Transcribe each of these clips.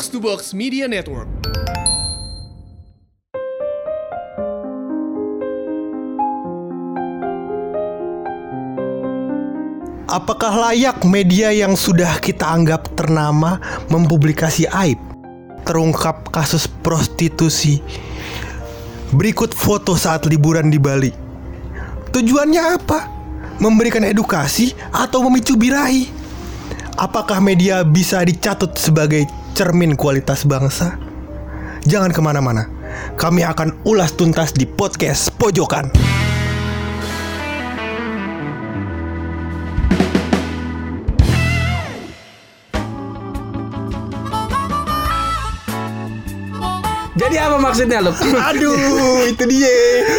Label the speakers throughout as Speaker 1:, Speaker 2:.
Speaker 1: Box to Box Media Network.
Speaker 2: Apakah layak media yang sudah kita anggap ternama mempublikasi aib? Terungkap kasus prostitusi. Berikut foto saat liburan di Bali. Tujuannya apa? Memberikan edukasi atau memicu birahi? Apakah media bisa dicatut sebagai cermin kualitas bangsa? Jangan ke mana-mana. Kami akan ulas tuntas di podcast Pojokan.
Speaker 3: Jadi apa maksudnya lo?
Speaker 2: Aduh, itu dia.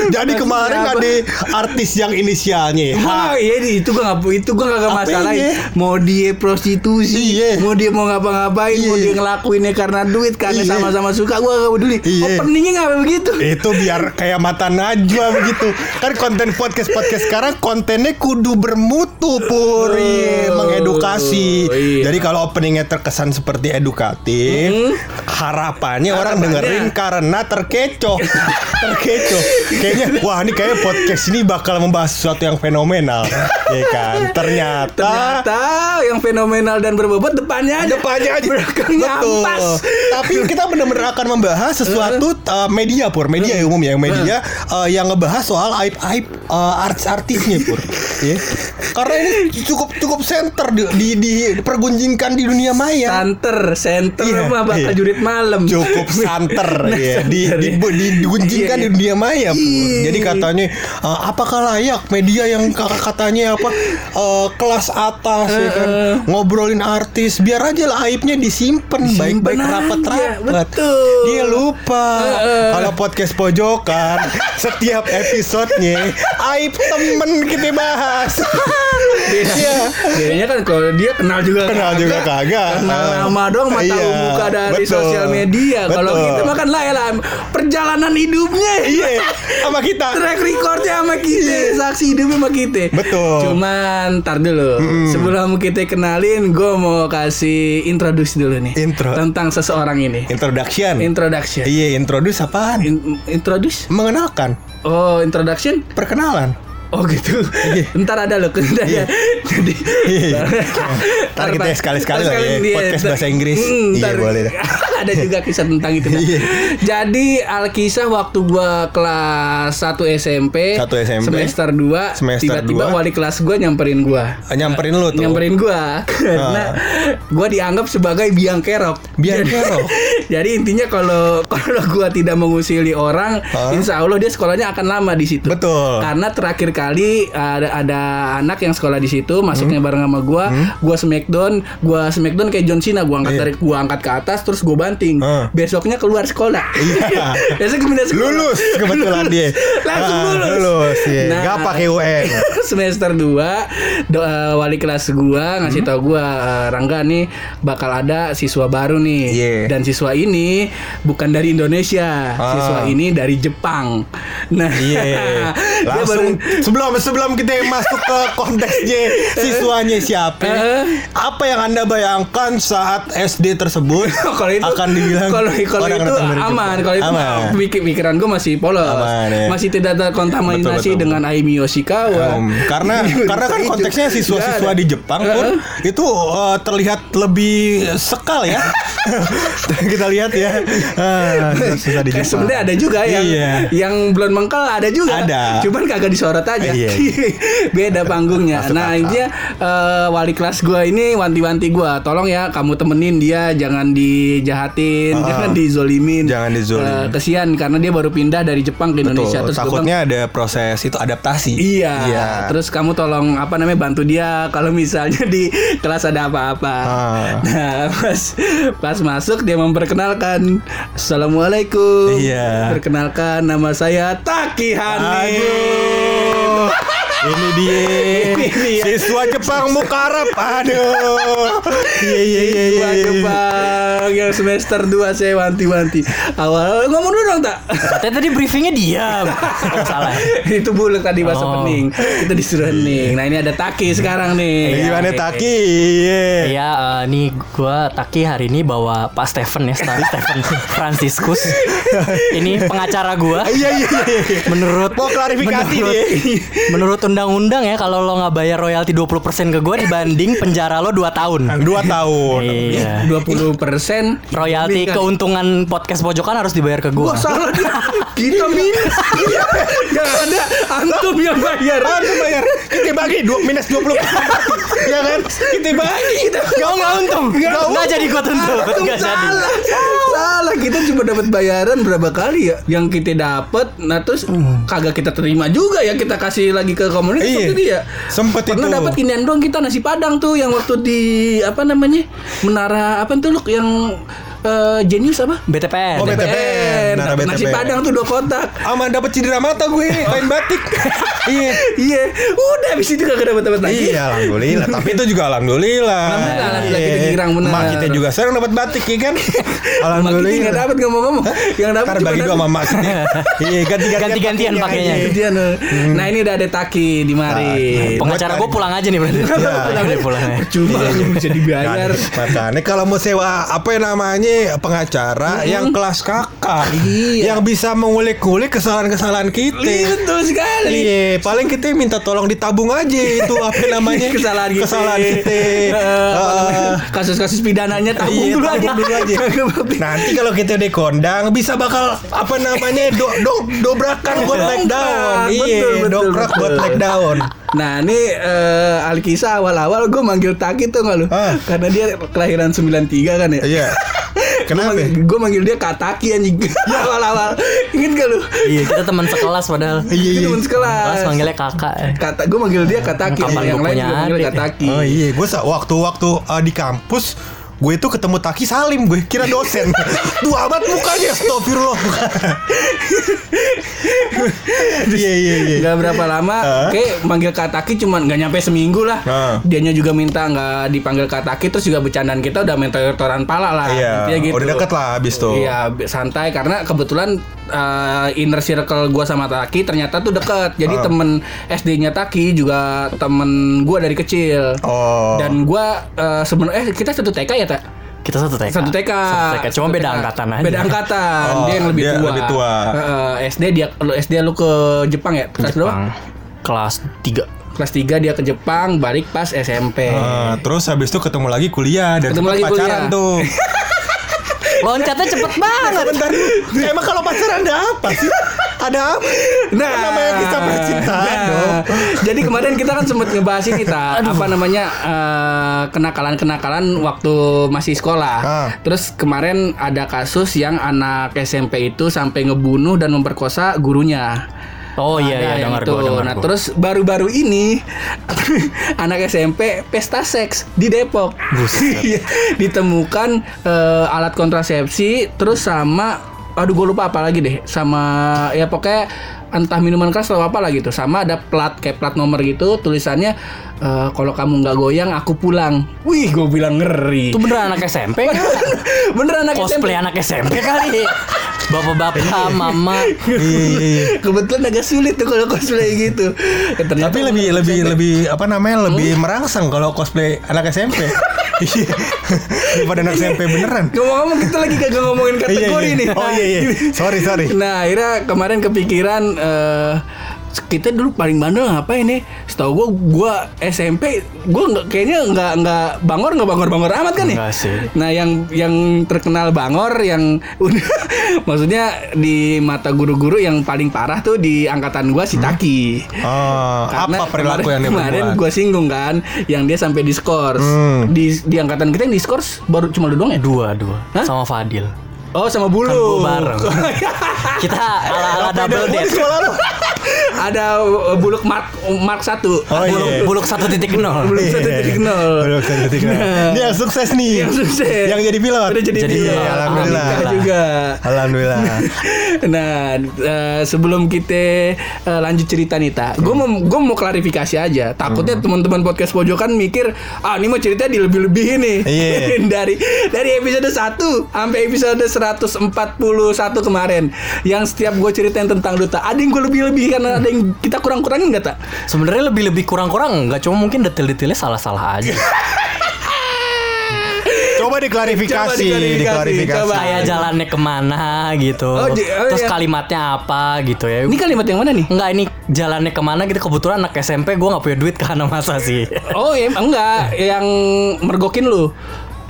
Speaker 2: Jadi kemarin ada artis yang inisialnya.
Speaker 3: Wah, iya itu gua nggak itu gua nggak
Speaker 2: Apanya?
Speaker 3: masalahin. Mau dia prostitusi,
Speaker 2: Iya.
Speaker 3: mau dia mau ngapa-ngapain, mau
Speaker 2: Iya.
Speaker 3: dia ngelakuinnya karena duit, karena
Speaker 2: Iya.
Speaker 3: sama-sama suka, gua gak peduli.
Speaker 2: Iya.
Speaker 3: Openingnya nggak begitu.
Speaker 2: Itu biar kayak mata najwa begitu. Kan konten podcast-podcast sekarang kontennya kudu bermutu puri,
Speaker 3: Oh,
Speaker 2: mengedukasi.
Speaker 3: iya.
Speaker 2: Jadi kalau openingnya terkesan seperti edukatif,
Speaker 3: Hmm.
Speaker 2: harapannya orang
Speaker 3: Harapannya.
Speaker 2: dengerin karena terkecoh. terkecoh. Kayaknya wah ini kayak podcast ini bakal membahas sesuatu yang fenomenal. ya kan? Ternyata
Speaker 3: Ternyata yang fenomenal dan berbobot depannya aja.
Speaker 2: depannya aja
Speaker 3: Belakangnya
Speaker 2: betul
Speaker 3: ampas.
Speaker 2: tapi kita benar-benar akan membahas sesuatu uh, media pur media umum ya media uh, yang ngebahas soal aib aib uh, artis-artisnya pur ya karena ini cukup cukup center di, di, di- dipergunjingkan di dunia maya
Speaker 3: Santer, center
Speaker 2: Iya,
Speaker 3: mah bakal
Speaker 2: iya.
Speaker 3: jurit malam.
Speaker 2: cukup santer
Speaker 3: Nah,
Speaker 2: ya di, di, di, digunjingkan
Speaker 3: Iya,
Speaker 2: di dunia maya.
Speaker 3: Iya.
Speaker 2: jadi katanya uh, apakah layak media yang katanya apa uh, kelas atas ya kan ngobrolin artis biar aja lah aibnya disimpan baik-baik rapat-rapat. dia lupa. Kalau podcast pojokan setiap episodenya aib temen kita bahas Iya.
Speaker 3: Bedanya kan kalau dia kenal juga
Speaker 2: Kenal juga kagak.
Speaker 3: Kenal nama doang mata
Speaker 2: Iya,
Speaker 3: muka dari
Speaker 2: betul.
Speaker 3: sosial media. Kalau kita makan lah ya lah perjalanan hidupnya.
Speaker 2: iya sama kita
Speaker 3: Track recordnya sama kita, saksi hidupnya sama kita.
Speaker 2: Betul.
Speaker 3: Cuman ntar dulu, sebelum kita kenalin, gue mau kasih introduce dulu nih
Speaker 2: Intro.
Speaker 3: tentang seseorang ini.
Speaker 2: introduction
Speaker 3: Introduction.
Speaker 2: Iya, introduce apaan?
Speaker 3: In- introduce?
Speaker 2: Mengenalkan,
Speaker 3: Oh, introduction?
Speaker 2: perkenalan.
Speaker 3: Oh gitu. Ntar ada loh,
Speaker 2: Iya.
Speaker 3: ada. Jadi.
Speaker 2: Iya. Ntar kita sekali-sekali lah ya, podcast bahasa Inggris.
Speaker 3: Hmm,
Speaker 2: Iya, boleh
Speaker 3: ada juga kisah tentang itu. Nah.
Speaker 2: Iya.
Speaker 3: Jadi Alkisah waktu gua kelas 1 SMP,
Speaker 2: Satu SMP.
Speaker 3: semester 2,
Speaker 2: Semester
Speaker 3: tiba-tiba
Speaker 2: dua.
Speaker 3: wali kelas gua nyamperin gua.
Speaker 2: Nyamperin lu tuh.
Speaker 3: Nyamperin gua karena gua dianggap sebagai biang kerok.
Speaker 2: Biang kerok?
Speaker 3: Jadi intinya kalau kalau gua tidak mengusili orang,
Speaker 2: Hah?
Speaker 3: insya Allah dia sekolahnya akan lama di situ.
Speaker 2: Betul.
Speaker 3: Karena terakhir kali ada ada anak yang sekolah di situ, masuknya
Speaker 2: Hmm.
Speaker 3: bareng sama gua, gua smackdown, gua smackdown kayak John Cena, gua angkat
Speaker 2: Iya.
Speaker 3: dari gua angkat ke atas terus gua banting.
Speaker 2: Ah.
Speaker 3: Besoknya keluar sekolah.
Speaker 2: Iya.
Speaker 3: Besok pindah sekolah.
Speaker 2: Lulus kebetulan dia.
Speaker 3: Langsung
Speaker 2: Ah,
Speaker 3: lulus.
Speaker 2: Lulus, iya.
Speaker 3: Nah,
Speaker 2: Gak pakai UN.
Speaker 3: semester 2 do- eh, wali kelas gua
Speaker 2: Hmm?
Speaker 3: ngasih tau gua eh, Rangga nih bakal ada siswa baru nih
Speaker 2: Iya.
Speaker 3: dan siswa ini bukan dari Indonesia
Speaker 2: Ah.
Speaker 3: siswa ini dari Jepang nah dia
Speaker 2: Langsung
Speaker 3: baru-
Speaker 2: sebelum sebelum kita masuk ke konteksnya siswanya siapa?
Speaker 3: Eh.
Speaker 2: Apa yang Anda bayangkan saat SD tersebut
Speaker 3: kalau itu
Speaker 2: akan dibilang
Speaker 3: kalau kalau
Speaker 2: orang
Speaker 3: itu aman kalau itu
Speaker 2: aman.
Speaker 3: pikir pikiran gue masih polos
Speaker 2: Aman, ya.
Speaker 3: masih tidak terkontaminasi
Speaker 2: Betul, betul,
Speaker 3: dengan Aimi Yoshikawa
Speaker 2: Um, karena karena kan konteksnya siswa-siswa di Jepang pun itu uh, terlihat lebih sekal ya. Kita lihat ya. Di Jepang.
Speaker 3: sebenarnya ada juga yang
Speaker 2: Iya.
Speaker 3: yang belum mengkel ada juga.
Speaker 2: Ada.
Speaker 3: Cuman kagak disorot aja.
Speaker 2: Iya.
Speaker 3: Beda panggungnya.
Speaker 2: Masuk
Speaker 3: nah, intinya eh, wali kelas gua ini wanti-wanti gua, tolong ya kamu temenin dia jangan dijahatin,
Speaker 2: Ah.
Speaker 3: jangan dizolimin.
Speaker 2: Jangan dizolimin.
Speaker 3: Eh, kesian karena dia baru pindah dari Jepang ke Indonesia
Speaker 2: Betul,
Speaker 3: terus
Speaker 2: takutnya ada proses itu adaptasi.
Speaker 3: Iya.
Speaker 2: Iya.
Speaker 3: Terus kamu tolong apa namanya bantu dia kalau misalnya di kelas ada apa-apa.
Speaker 2: Ah.
Speaker 3: Nah, pas pas masuk dia memperkenalkan, Assalamualaikum.
Speaker 2: Iya.
Speaker 3: Perkenalkan nama saya Taki Hani.
Speaker 2: Ini dia.
Speaker 3: Ini dia.
Speaker 2: Siswa Jepang Mukarab. Aduh. Iya iya iya iya.
Speaker 3: Wah, Jepang yang semester 2 saya wanti-wanti. Awal ngomong dulu dong tak.
Speaker 1: Katanya tadi briefingnya diam. Oh, salah.
Speaker 3: itu buluk tadi bahasa
Speaker 1: Oh.
Speaker 3: pening. Kita disuruh hening. Nah, ini ada Taki sekarang nih.
Speaker 2: Gimana
Speaker 3: Oke.
Speaker 2: Taki? Iya.
Speaker 1: Iya, eh, nih gua Taki hari ini bawa Pak Stephen ya, Star Stephen Franciscus. ini pengacara gua.
Speaker 2: Iya iya iya.
Speaker 1: Menurut
Speaker 2: Mau klarifikasi
Speaker 1: menurut,
Speaker 2: dia.
Speaker 1: menurut undang-undang ya kalau lo nggak bayar royalti 20% ke gua dibanding penjara lo 2 tahun.
Speaker 2: Dua tahun.
Speaker 1: Iya.
Speaker 3: 20 persen
Speaker 1: Royalti keuntungan podcast pojokan harus dibayar ke gua.
Speaker 3: Wah salah dia. Kita minus. Yang ada antum yang bayar.
Speaker 2: Antum bayar. Kita bagi dua minus 20 Ya kan? Kita bagi. Kita
Speaker 1: Kau nggak untung, nggak jadi gua tuntut,
Speaker 3: Antum
Speaker 1: nggak jadi.
Speaker 3: Salah. Kita cuma dapat bayaran berapa kali ya? Yang kita dapat, nah terus kagak kita terima juga ya kita kasih lagi ke komunitas
Speaker 2: Iya.
Speaker 3: itu ya.
Speaker 2: Sempet
Speaker 3: Pernah dapat inian doang kita nasi padang tuh yang waktu di apa namanya menara apa tuh yang eh, jenius apa?
Speaker 1: BTPN.
Speaker 2: Oh, BTPN. Nara
Speaker 3: Dapet nasi padang tuh dua kotak.
Speaker 2: Aman dapat cedera mata gue kain batik. Iya.
Speaker 3: Iya, udah habis itu kagak dapat dapat lagi.
Speaker 2: Iya, alhamdulillah. Tapi itu juga alhamdulillah.
Speaker 3: Alhamdulillah, alhamdulillah, kita
Speaker 2: Iya.
Speaker 3: girang, benar.
Speaker 2: Mak kita juga sering dapat batik ya kan?
Speaker 3: Mak kita
Speaker 2: alhamdulillah.
Speaker 3: nggak dapat ngomong-ngomong. Yang dapat cuma
Speaker 2: bagi dua sama mak kita. Iya, ganti-gantian.
Speaker 1: Pakainya.
Speaker 3: Gantian, eh. Nah ini udah ada Taki di mari.
Speaker 1: Pengacara gua pulang aja nih berarti.
Speaker 3: Pulang
Speaker 1: Udah pulang.
Speaker 3: Cuma bisa dibayar.
Speaker 2: Nah, makanya kalau mau sewa apa yang pengacara yang kelas kakak
Speaker 3: Iya.
Speaker 2: yang bisa mengulik-ulik kesalahan-kesalahan kita.
Speaker 3: Iya, betul sekali.
Speaker 2: Iya, paling kita minta tolong ditabung aja itu apa namanya
Speaker 3: kesalahan kita.
Speaker 2: Kesalahan kita.
Speaker 3: Eh,
Speaker 2: Ah.
Speaker 3: namanya, Kasus-kasus pidananya tabung
Speaker 2: Iya,
Speaker 3: dulu
Speaker 2: tabung
Speaker 3: aja.
Speaker 2: dulu aja. Nanti kalau kita dikondang bisa bakal apa namanya do, do, dobrakan buat leg down. Iya, dobrak buat leg down.
Speaker 3: Nah ini eh, Alkisa awal-awal gue manggil Taki tuh nggak lu?
Speaker 2: Ah.
Speaker 3: Karena dia kelahiran 93 kan ya?
Speaker 2: Iya. Kenapa?
Speaker 3: Gue manggil dia Kataki anjing Awal-awal Ingat gak lu?
Speaker 1: Iya, kita teman sekelas padahal.
Speaker 3: Iya, iya. Temen sekelas.
Speaker 1: Kelas manggilnya kakak. eh.
Speaker 3: Kata gue manggil dia Kataki
Speaker 1: Kapan
Speaker 3: Yang lain juga manggil
Speaker 1: adik?
Speaker 3: Kataki
Speaker 2: Oh iya, gue waktu-waktu uh, di kampus gue itu ketemu Taki Salim gue kira dosen. Tuh amat mukanya. Astagfirullah. Iya iya iya.
Speaker 3: Gak berapa lama
Speaker 2: Ah.
Speaker 3: Kayak manggil Kataki cuman Gak nyampe seminggu lah.
Speaker 2: Ah.
Speaker 3: Dianya juga minta Gak dipanggil Kataki Terus juga bercandaan kita Udah mentor-mentoran pala lah.
Speaker 2: Iya
Speaker 3: gitu.
Speaker 2: udah deket lah abis tuh.
Speaker 3: Iya santai Karena kebetulan eh, Inner circle gue sama Taki Ternyata tuh deket. Jadi
Speaker 2: Ah.
Speaker 3: temen SD-nya Taki Juga temen gue dari kecil.
Speaker 2: Oh.
Speaker 3: Dan gue eh, sebenarnya Eh kita satu TK ya tak?
Speaker 1: Kita satu TK.
Speaker 3: Satu TK.
Speaker 1: Satu TK. Cuma
Speaker 3: Satu
Speaker 1: beda
Speaker 3: TK.
Speaker 1: angkatan aja.
Speaker 3: Beda angkatan.
Speaker 2: Oh,
Speaker 3: dia yang lebih
Speaker 2: dia
Speaker 3: tua.
Speaker 2: lebih tua.
Speaker 3: Heeh, SD dia lu SD lu ke Jepang ya? Kelas berapa?
Speaker 1: Jepang. Kelas 3.
Speaker 3: Kelas 3 dia ke Jepang, balik pas SMP.
Speaker 2: Ah, terus habis itu ketemu lagi kuliah dan
Speaker 3: Ketemu lagi
Speaker 2: pacaran
Speaker 3: kuliah.
Speaker 2: tuh.
Speaker 1: Loncatnya cepet banget.
Speaker 2: Bentar, emang kalau pacaran ada apa sih? Ada apa?
Speaker 3: Nah,
Speaker 2: Kan namanya kisah percintaan
Speaker 3: nah.
Speaker 2: dong.
Speaker 3: Jadi kemarin kita kan sempat ngebahas ini ta, apa namanya eh, kenakalan-kenakalan waktu masih sekolah.
Speaker 2: Ah.
Speaker 3: Terus kemarin ada kasus yang anak SMP itu sampai ngebunuh dan memperkosa gurunya.
Speaker 1: Oh iya iya dengar
Speaker 3: itu.
Speaker 1: gua dengar
Speaker 3: Nah
Speaker 1: gua.
Speaker 3: terus baru-baru ini anak SMP pesta seks di Depok. Iya, Ditemukan eh, alat kontrasepsi terus sama aduh gue lupa apa lagi deh sama ya pokoknya entah minuman keras atau apa lah gitu sama ada plat kayak plat nomor gitu tulisannya eh, kalau kamu nggak goyang aku pulang wih gue bilang ngeri
Speaker 1: Itu beneran anak SMP kan?
Speaker 3: bener anak
Speaker 1: Cosplay
Speaker 3: SMP
Speaker 1: anak SMP kali. Bapak-bapak, mama.
Speaker 2: Iya, iya, iya.
Speaker 3: kebetulan agak sulit tuh kalau cosplay gitu Ya,
Speaker 2: Tapi lebih
Speaker 3: bener
Speaker 2: lebih
Speaker 3: SMP.
Speaker 2: lebih apa namanya lebih merangsang kalau cosplay anak SMP. Iya. Daripada anak SMP beneran.
Speaker 3: Ngomong-ngomong kita lagi kagak ngomongin kategori
Speaker 2: Iya, iya.
Speaker 3: nih.
Speaker 2: Oh iya iya. Sorry sorry.
Speaker 3: Nah akhirnya kemarin kepikiran eh kita dulu paling bandel ngapain nih? Setahu gua gua SMP gua nggak kayaknya nggak nggak bangor nggak bangor bangor amat kan nih.
Speaker 1: Enggak sih.
Speaker 3: Nah yang yang terkenal bangor yang udah maksudnya di mata guru-guru yang paling parah tuh di angkatan gua si Taki.
Speaker 2: Oh,
Speaker 3: Karena
Speaker 2: apa perilaku yang dia
Speaker 3: kemarin gue singgung kan yang dia sampai diskors
Speaker 2: Hmm.
Speaker 3: di di angkatan kita yang diskors baru cuma lu doang ya
Speaker 1: Dua, dua.
Speaker 3: Hah?
Speaker 1: Sama Fadil.
Speaker 3: Oh sama bulu
Speaker 1: Kan bareng. Kita ala-ala double date.
Speaker 3: ada uh, buluk mark mark satu.
Speaker 2: Oh,
Speaker 1: buluk,
Speaker 2: iya.
Speaker 1: buluk satu titik nol.
Speaker 3: Buluk satu titik nol.
Speaker 2: Buluk satu titik nol. Ini yang sukses nih.
Speaker 3: Yang sukses.
Speaker 2: Yang jadi pilot.
Speaker 3: Udah jadi,
Speaker 1: Jadi
Speaker 3: pilot.
Speaker 1: pilot.
Speaker 2: Alhamdulillah.
Speaker 3: Nikah juga.
Speaker 2: Alhamdulillah.
Speaker 3: Nah, eh, sebelum kita eh, lanjut cerita nih, Ta, gue mau gue mau klarifikasi aja. Takutnya
Speaker 2: Hmm.
Speaker 3: teman-teman podcast pojokan mikir, ah ini mau cerita dilebih-lebihin nih.
Speaker 2: Iya.
Speaker 3: dari dari episode 1 sampai episode 141 kemarin, yang setiap gue ceritain tentang Duta, ada yang gue lebih-lebihkan, ada yang kita kurang-kurangin nggak tak?
Speaker 1: Sebenarnya lebih lebih kurang kurang nggak cuma mungkin detail-detailnya salah-salah aja.
Speaker 2: Coba diklarifikasi,
Speaker 3: Coba diklarifikasi,
Speaker 2: diklarifikasi.
Speaker 3: coba.
Speaker 1: Kayak jalannya ke mana gitu.
Speaker 3: Oh, j- oh,
Speaker 1: Terus
Speaker 3: iya.
Speaker 1: kalimatnya apa gitu ya.
Speaker 3: Ini kalimat yang mana nih?
Speaker 1: Enggak ini jalannya ke mana gitu kebetulan anak SMP gue nggak punya duit karena masa sih.
Speaker 3: Oh, ya, enggak, yang mergokin lu.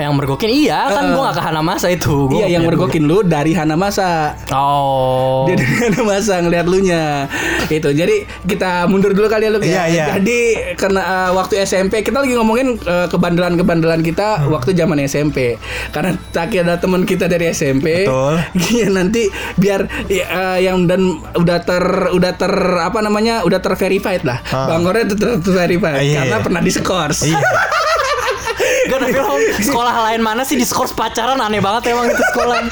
Speaker 1: Yang mergokin iya kan
Speaker 3: Eh.
Speaker 1: gue gak ke Hanamasa itu. Gua
Speaker 3: Iya, yang mergokin lu dari Hanamasa.
Speaker 1: Oh.
Speaker 3: Dia dari Hanamasa ngeliat lu nya. Itu. Jadi kita mundur dulu kali ya lu
Speaker 2: Iya, iya.
Speaker 3: Jadi karena uh, waktu SMP kita lagi ngomongin uh, kebandelan-kebandelan kita waktu zaman SMP. Karena Taki ada teman kita dari SMP.
Speaker 2: Betul.
Speaker 3: Iya nanti biar ya, uh, yang dan udah ter udah ter apa namanya udah terverified lah.
Speaker 2: Ah.
Speaker 3: Bang Gore itu ter, terverified
Speaker 2: Iya,
Speaker 3: karena
Speaker 2: iya.
Speaker 3: pernah diskors.
Speaker 2: Iya.
Speaker 1: Gak tapi lo sekolah lain mana sih diskors pacaran aneh banget emang itu sekolah.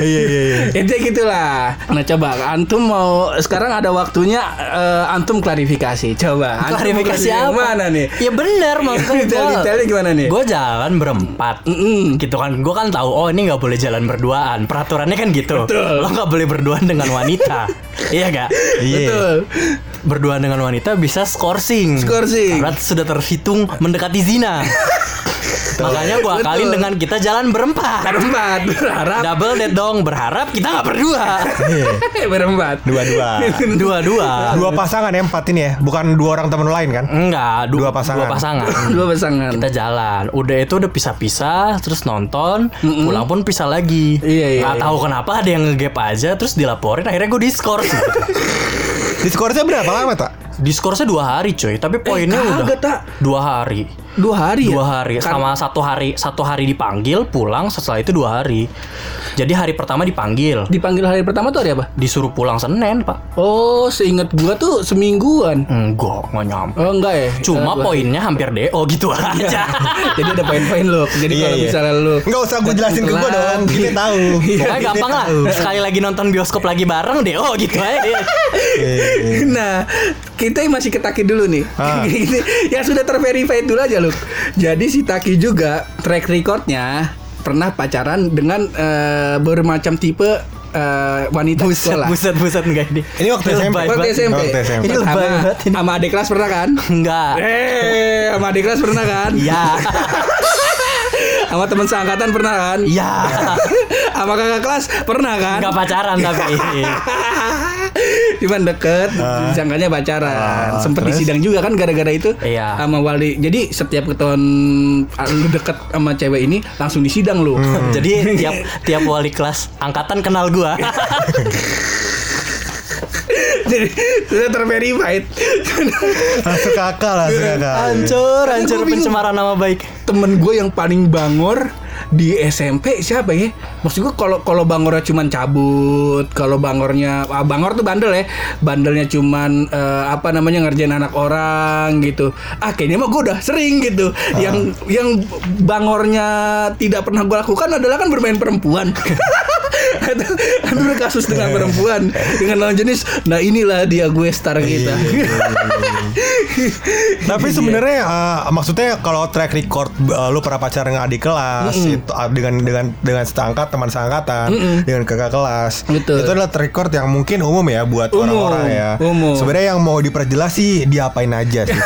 Speaker 2: Iya iya iya.
Speaker 3: Intinya gitulah. Nah coba antum mau sekarang ada waktunya eh, antum klarifikasi. Coba. Antum
Speaker 1: Klarifikasi apa?
Speaker 3: Mana nih?
Speaker 1: Ya bener maksudnya
Speaker 3: Detail-detailnya gimana nih?
Speaker 1: Gue jalan berempat
Speaker 3: Mm-mm.
Speaker 1: Gitu kan Gue kan tahu Oh ini nggak boleh jalan berduaan Peraturannya kan gitu
Speaker 3: Betul.
Speaker 1: Lo nggak boleh berduaan dengan wanita Iya gak?
Speaker 2: Iya.
Speaker 3: Betul.
Speaker 1: Berduaan dengan wanita bisa skorsing
Speaker 3: Skorsing.
Speaker 1: Karena sudah terhitung mendekati zina Makanya gue akalin dengan kita jalan berempat
Speaker 3: Berempat berharap
Speaker 1: Double date dong Berharap kita nggak berdua
Speaker 2: Iya.
Speaker 3: berempat.
Speaker 2: Dua-dua.
Speaker 1: Dua-dua
Speaker 2: Dua pasangan ya empat ini ya, bukan dua orang teman lain kan?
Speaker 1: Enggak du-
Speaker 2: Dua pasangan.
Speaker 1: Dua pasangan
Speaker 3: Dua pasangan.
Speaker 1: kita jalan udah itu udah pisah-pisah terus nonton pulang pun pisah lagi
Speaker 3: Iya, iya,
Speaker 1: nggak
Speaker 3: iya.
Speaker 1: tahu kenapa ada yang ngegap aja terus dilaporin akhirnya gue diskors.
Speaker 2: Diskorsnya berapa lama tak?
Speaker 1: diskorsnya dua hari coy tapi poinnya
Speaker 3: kagak,
Speaker 1: udah
Speaker 3: Tak.
Speaker 1: dua hari
Speaker 3: Dua hari ya?
Speaker 1: dua hari
Speaker 3: Kan-
Speaker 1: sama satu hari satu hari dipanggil pulang setelah itu dua hari jadi hari pertama dipanggil
Speaker 3: Dipanggil hari pertama tuh hari apa?
Speaker 1: disuruh pulang senin pak
Speaker 3: Oh, seingat gua tuh semingguan.
Speaker 1: enggak nggak nyampe
Speaker 3: Oh enggak ya?
Speaker 1: cuma
Speaker 3: dua-
Speaker 1: poinnya hampir do gitu aja
Speaker 3: Jadi ada poin-poin lo. Jadi
Speaker 2: Iya,
Speaker 3: kalau
Speaker 2: iya.
Speaker 3: misalnya lu
Speaker 2: Enggak usah gue jelasin ke gue
Speaker 3: Telat.
Speaker 2: dong, kita tahu.
Speaker 1: Pokoknya gampang lah. Sekali lagi nonton bioskop lagi bareng deh. Oh gitu aja. deh.
Speaker 3: Nah, kita masih ke Taki dulu nih.
Speaker 2: Ah.
Speaker 3: yang sudah terverified dulu aja lu. Jadi si Taki juga track recordnya pernah pacaran dengan eh, bermacam tipe eh, wanita
Speaker 1: Buset,
Speaker 3: sekolah.
Speaker 1: buset, buset enggak ini.
Speaker 2: Ini waktu SMP.
Speaker 3: Waktu SMP.
Speaker 2: Waktu SMP.
Speaker 1: Ini lebay
Speaker 3: Sama,
Speaker 1: banget ini.
Speaker 3: sama adik kelas pernah kan?
Speaker 1: Enggak.
Speaker 3: Eh, sama adik kelas pernah kan?
Speaker 1: Iya.
Speaker 3: Sama teman seangkatan pernah kan?
Speaker 1: Iya.
Speaker 3: Sama kakak kelas pernah kan?
Speaker 1: Enggak pacaran tapi.
Speaker 3: Cuman deket, disangkanya pacaran.
Speaker 2: Ah,
Speaker 3: Sempet
Speaker 2: terus?
Speaker 3: disidang juga kan gara-gara itu.
Speaker 1: Iya.
Speaker 3: Sama wali. Jadi setiap ketahuan ah, lu deket sama cewek ini langsung disidang lu.
Speaker 2: Hmm.
Speaker 1: Jadi tiap tiap wali kelas angkatan kenal gua.
Speaker 3: Jadi sudah terverified.
Speaker 2: Langsung kakak lah, kakak.
Speaker 1: hancur, hancur pencemaran nama baik.
Speaker 3: Temen gue yang paling bangor di SMP siapa ya? Maksud gue kalau kalau bangornya cuman cabut, kalau bangornya ah, bangor tuh bandel ya. Bandelnya cuman eh, apa namanya ngerjain anak orang gitu. Ah kayaknya mah gue udah sering gitu. Yang yang bangornya tidak pernah gue lakukan adalah kan bermain perempuan. ada ada kasus dengan perempuan dengan lawan jenis. Nah inilah dia gue star kita.
Speaker 2: Tapi sebenarnya eh, maksudnya kalau track record eh, lu pernah pacaran dengan adik kelas itu ah, dengan dengan dengan setangkat teman seangkatan dengan kakak kelas
Speaker 3: Betul.
Speaker 2: itu adalah track record yang mungkin umum ya buat orang-orang ya.
Speaker 3: umum.
Speaker 2: Sebenarnya yang mau diperjelas sih diapain aja sih.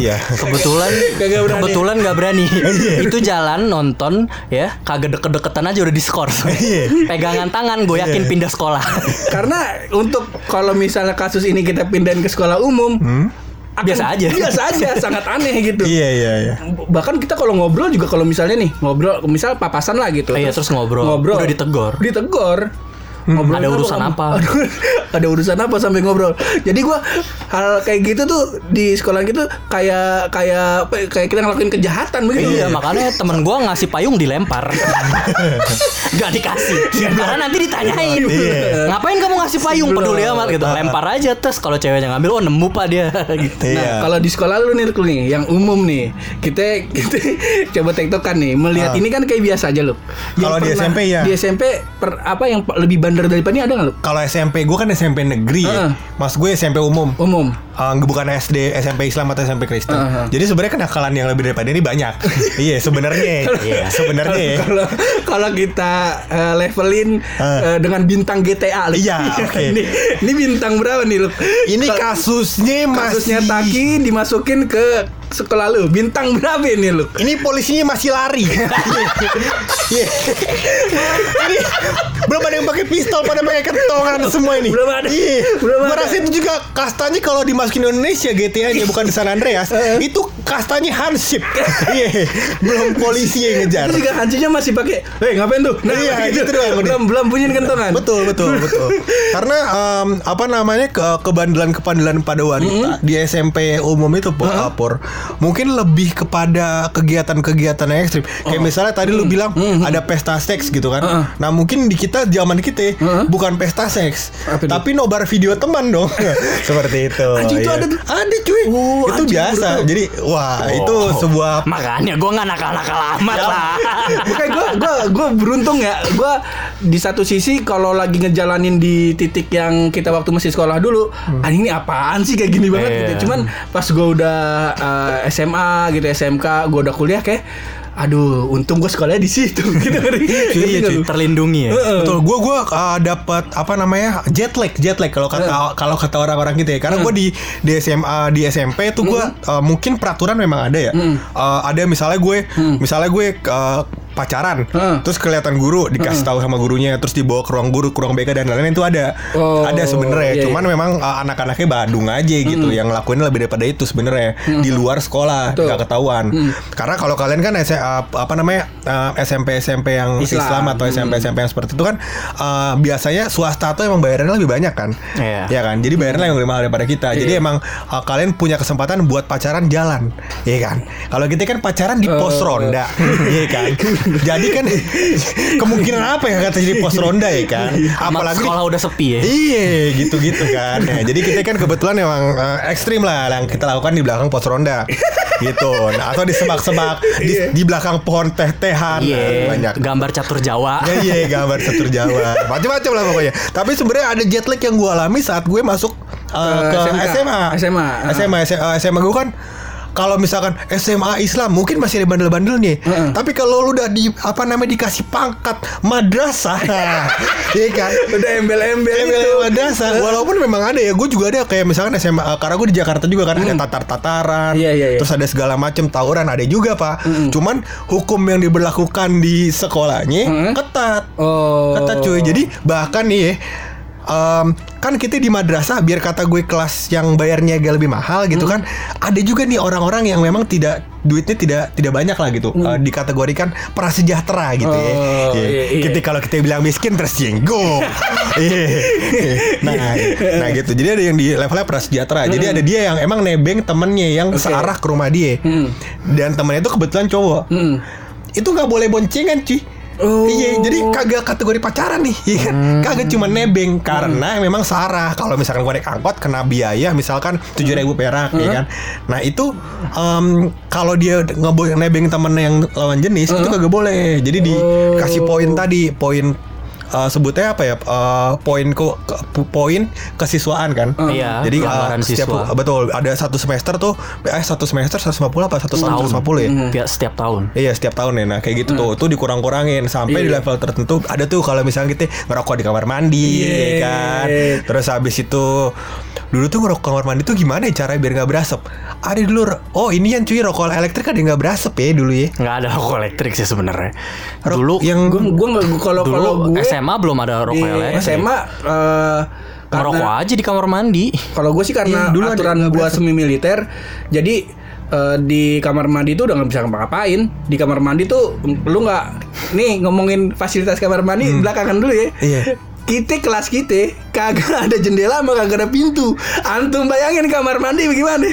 Speaker 2: ya.
Speaker 1: Kebetulan
Speaker 3: Kagak berani.
Speaker 1: kebetulan nggak berani.
Speaker 2: Iya.
Speaker 1: Itu jalan nonton ya, kagak deket-deketan aja udah diskors.
Speaker 2: Iya.
Speaker 1: Pegangan tangan gue yakin
Speaker 2: Iya.
Speaker 1: pindah sekolah.
Speaker 3: Karena untuk kalau misalnya kasus ini kita pindahin ke sekolah umum, akan-
Speaker 1: Biasa aja.
Speaker 3: biasa aja, sangat aneh gitu.
Speaker 2: Iya iya iya.
Speaker 3: Bahkan kita kalau ngobrol juga kalau misalnya nih ngobrol, misal papasan lah gitu.
Speaker 1: Iya, terus ngobrol. Udah ditegor.
Speaker 3: Ditegor. Ngobrol
Speaker 1: Ada urusan apa?
Speaker 3: Ada urusan apa sampai ngobrol. Jadi gua hal kayak gitu tuh di sekolah gitu kayak kayak ya, kayak kita ngelakuin kejahatan begitu.
Speaker 1: Iya, makanya temen gua ngasih payung dilempar. Gak dikasih. Karena nanti ditanyain.
Speaker 2: Iya.
Speaker 1: Ngapain kamu ngasih payung peduli amat gitu. Lempar aja tes kalau ceweknya ngambil oh nemu Pak dia gitu.
Speaker 3: Nah,
Speaker 2: Iya.
Speaker 3: kalau di sekolah lu nih, nih, yang umum nih, kita kita coba tektokan nih, melihat
Speaker 2: Ah.
Speaker 3: ini kan kayak biasa aja lu. Yang
Speaker 2: Kalau di SMP ya.
Speaker 3: Di SMP per, apa yang lebih bandar daripada ini ada nggak lu?
Speaker 2: Kalau SMP gue kan SMP negeri ya.
Speaker 3: Heeh.
Speaker 2: Mas gue SMP umum.
Speaker 3: Umum.
Speaker 2: Eh, bukan SD, SMP Islam atau SMP Kristen.
Speaker 3: Heeh.
Speaker 2: Jadi sebenarnya kenakalan yang lebih daripada ini banyak. iya, sebenarnya. Iya, sebenarnya. ya.
Speaker 3: Kalau kalau kita eh, levelin
Speaker 2: Ah.
Speaker 3: eh, dengan bintang GTA lu.
Speaker 2: Iya, oke.
Speaker 3: ini, ini bintang berapa nih lu?
Speaker 2: Ini kasusnya masih
Speaker 3: kasusnya Taki dimasukin ke sekolah lu. Bintang berapa ini lu?
Speaker 2: Ini polisinya masih lari. Ini belum ada yang pakai pistol, pada pakai kentongan semua ini.
Speaker 3: Belum ada.
Speaker 2: Iya.
Speaker 3: Belum ada.
Speaker 2: rasa itu juga kastanya kalau dimasukin Indonesia GTA-nya bukan di San Andreas, itu kastanya Hansip. Iya. belum polisi yang ngejar.
Speaker 3: Terus juga hancinya masih pakai, "Hei, ngapain tuh?"
Speaker 2: Iya, gitu doang,
Speaker 3: Belum belum bunyiin kentongan.
Speaker 2: Betul betul betul. Karena em, apa namanya ke kebandelan kebandelan pada wanita di SMP umum itu Pur, mungkin lebih kepada kegiatan-kegiatan yang ekstrim. Kayak misalnya tadi lu bilang ada pesta seks gitu kan.
Speaker 3: Heeh.
Speaker 2: Nah mungkin di kita zaman kita bukan pesta seks,
Speaker 3: Apa itu?
Speaker 2: tapi nobar video teman dong. Seperti itu.
Speaker 3: Anjing, itu
Speaker 2: iya.
Speaker 3: ada tuh?
Speaker 2: Ada cuy.
Speaker 3: Oh,
Speaker 2: itu biasa.
Speaker 3: tahu.
Speaker 2: Jadi wah itu
Speaker 1: Oh.
Speaker 2: sebuah
Speaker 1: Makanya gua nggak nakal-nakal amat lah.
Speaker 3: Bukan gue gue gue beruntung ya gue di satu sisi kalau lagi ngejalanin di titik yang kita waktu masih sekolah dulu anjing ini apaan sih kayak gini banget
Speaker 1: Iya.
Speaker 3: gitu cuman pas gue udah SMA gitu SMK gue udah kuliah kayak aduh untung gue sekolahnya di situ gitu
Speaker 2: Iya, cuy.
Speaker 1: Terlindungi ya.
Speaker 2: Betul, gue gue dapat apa namanya jet lag, jet lag kalau kata kalau kata orang-orang gitu ya. Karena gue di di SMA di SMP tuh gue mungkin peraturan memang ada ya. Eh, ada misalnya gue misalnya gue eh, pacaran,
Speaker 3: Heeh.
Speaker 2: terus kelihatan guru dikasih tahu sama gurunya, terus dibawa ke ruang guru, ke ruang BK dan lain-lain itu ada,
Speaker 3: Oh,
Speaker 2: ada sebenarnya.
Speaker 3: iya,
Speaker 2: Cuman memang eh, anak-anaknya Badung aja gitu, yang ngelakuin lebih daripada itu sebenarnya di luar sekolah nggak ketahuan. Karena kalau kalian kan S- apa namanya eh, SMP SMP yang
Speaker 3: Islam.
Speaker 2: Islam, atau SMP SMP yang seperti itu kan eh, biasanya swasta tuh emang bayarannya lebih banyak kan,
Speaker 1: Iya.
Speaker 2: ya kan. Jadi bayarannya lebih mahal daripada kita. Jadi
Speaker 3: Iya.
Speaker 2: emang eh, kalian punya kesempatan buat pacaran jalan, ya kan. Kalau kita kan pacaran di pos
Speaker 3: Oh.
Speaker 2: ronda, ya kan. Jadi kan kemungkinan apa yang kata jadi pos ronda ya kan.
Speaker 1: Sama
Speaker 2: Apalagi
Speaker 1: sekolah udah sepi ya.
Speaker 2: Iya gitu-gitu kan ya, Jadi kita kan kebetulan emang eh, ekstrim lah Yang kita lakukan di belakang pos ronda Gitu nah, Atau di semak-semak di, di belakang pohon teh-tehan
Speaker 1: Iya.
Speaker 2: Nah, Banyak
Speaker 1: Gambar catur Jawa.
Speaker 2: Ya iya gambar catur Jawa Macam-macam lah pokoknya Tapi sebenarnya ada jet lag yang gue alami saat gue masuk eh,
Speaker 3: Ke
Speaker 2: ke
Speaker 3: SMK.
Speaker 2: SMA
Speaker 3: SMA.
Speaker 2: SMA SMA, SMA gue kan kalau misalkan SMA Islam mungkin masih ada bandel-bandelnya.
Speaker 3: Heeh.
Speaker 2: Tapi kalau lu udah di apa namanya dikasih pangkat madrasah, iya kan?
Speaker 3: udah embel-embel
Speaker 2: Embel
Speaker 3: itu
Speaker 2: madrasah walaupun memang ada ya gue juga ada kayak misalkan SMA karena gue di Jakarta juga kan ada tatar-tataran
Speaker 3: Hmm. Iya, iya, iya.
Speaker 2: terus ada segala macam tawuran ada juga pak cuman hukum yang diberlakukan di sekolahnya
Speaker 3: Mm-mm.
Speaker 2: ketat
Speaker 3: oh
Speaker 2: ketat cuy jadi bahkan nih ya em, kan kita di madrasah biar kata gue kelas yang bayarnya agak lebih mahal gitu kan ada juga nih orang-orang yang memang tidak duitnya tidak tidak banyak lah gitu. Eh, dikategorikan prasejahtera gitu ya.
Speaker 3: Oh,
Speaker 2: Iya.
Speaker 3: iya, iya.
Speaker 2: Kita kalau kita bilang miskin tersinggung Iya. nah nah gitu. Jadi ada yang di levelnya prasejahtera. Jadi ada dia yang emang nebeng temennya yang searah ke rumah dia.
Speaker 3: Hmm.
Speaker 2: dan temennya itu kebetulan cowok.
Speaker 3: Hmm.
Speaker 2: itu nggak boleh boncengan cuy
Speaker 3: Oh.
Speaker 2: Iya, jadi kagak kategori pacaran nih, iya kan? Kagak cuma nebeng karena memang sarah. Kalau misalkan gue naik angkot kena biaya misalkan tujuh ribu perak, ya kan? Nah itu em, kalau dia ngebo nebeng temen yang lawan jenis itu kagak boleh. Jadi dikasih poin tadi, poin eh, sebutnya apa ya? Eh, poin ke- poin kesiswaan kan?
Speaker 1: Iya,
Speaker 2: Jadi eh,
Speaker 1: pelanggaran
Speaker 2: setiap
Speaker 1: siswa.
Speaker 2: betul ada satu semester tuh, eh satu semester 150 apa satu tahun 150 ya?
Speaker 1: Tiap- setiap tahun.
Speaker 2: Iya setiap tahun ya Nah kayak gitu tuh Tuh dikurang-kurangin Sampai di
Speaker 3: Iya.
Speaker 2: level tertentu Ada tuh kalau misalnya kita ngerokok di kamar mandi
Speaker 3: Iya.
Speaker 2: ya kan Terus habis itu Dulu tuh ngerokok kamar mandi tuh gimana ya caranya biar nggak berasap Ada dulu Oh ini yang cuy rokok elektrik ada yang nggak berasap ya dulu ya
Speaker 1: Nggak ada rokok elektrik sih sebenarnya. Dulu
Speaker 2: Yang
Speaker 3: gue gue nggak kalau kalau gue
Speaker 1: SMA belum ada
Speaker 3: di
Speaker 1: rokok elektrik.
Speaker 3: SMA eh,
Speaker 1: Ngerokok aja di kamar mandi.
Speaker 3: kalau gue sih karena
Speaker 2: Iya, dulu
Speaker 3: aturan gue semi militer jadi eh, di kamar mandi tuh udah nggak bisa ngapa-ngapain di kamar mandi tuh lu nggak nih ngomongin fasilitas kamar mandi belakangan dulu ya
Speaker 2: Iya
Speaker 3: kita kelas kita kagak ada jendela sama kagak ada pintu. Antum bayangin kamar mandi bagaimana?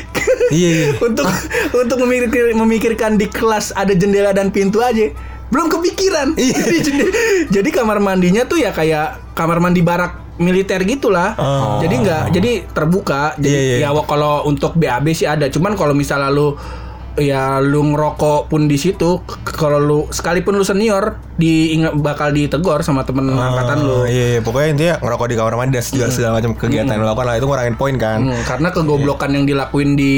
Speaker 2: Iya, iya.
Speaker 3: untuk untuk memikir, memikirkan di kelas ada jendela dan pintu aja belum kepikiran.
Speaker 2: Iya.
Speaker 3: jadi, kamar mandinya tuh ya kayak kamar mandi barak militer gitulah.
Speaker 2: Oh.
Speaker 3: Jadi nggak jadi terbuka. Jadi
Speaker 2: Iya, iya.
Speaker 3: ya kalau untuk BAB sih ada. Cuman kalau misalnya lu ya lu ngerokok pun di situ kalau lu sekalipun lu senior di bakal ditegor sama temen angkatan lu.
Speaker 2: Iya, iya, pokoknya intinya ngerokok di kamar mandi dan segala, segala macam kegiatan yang lo lakukan lah itu ngurangin poin kan.
Speaker 3: Hmm, karena kegoblokan yang dilakuin di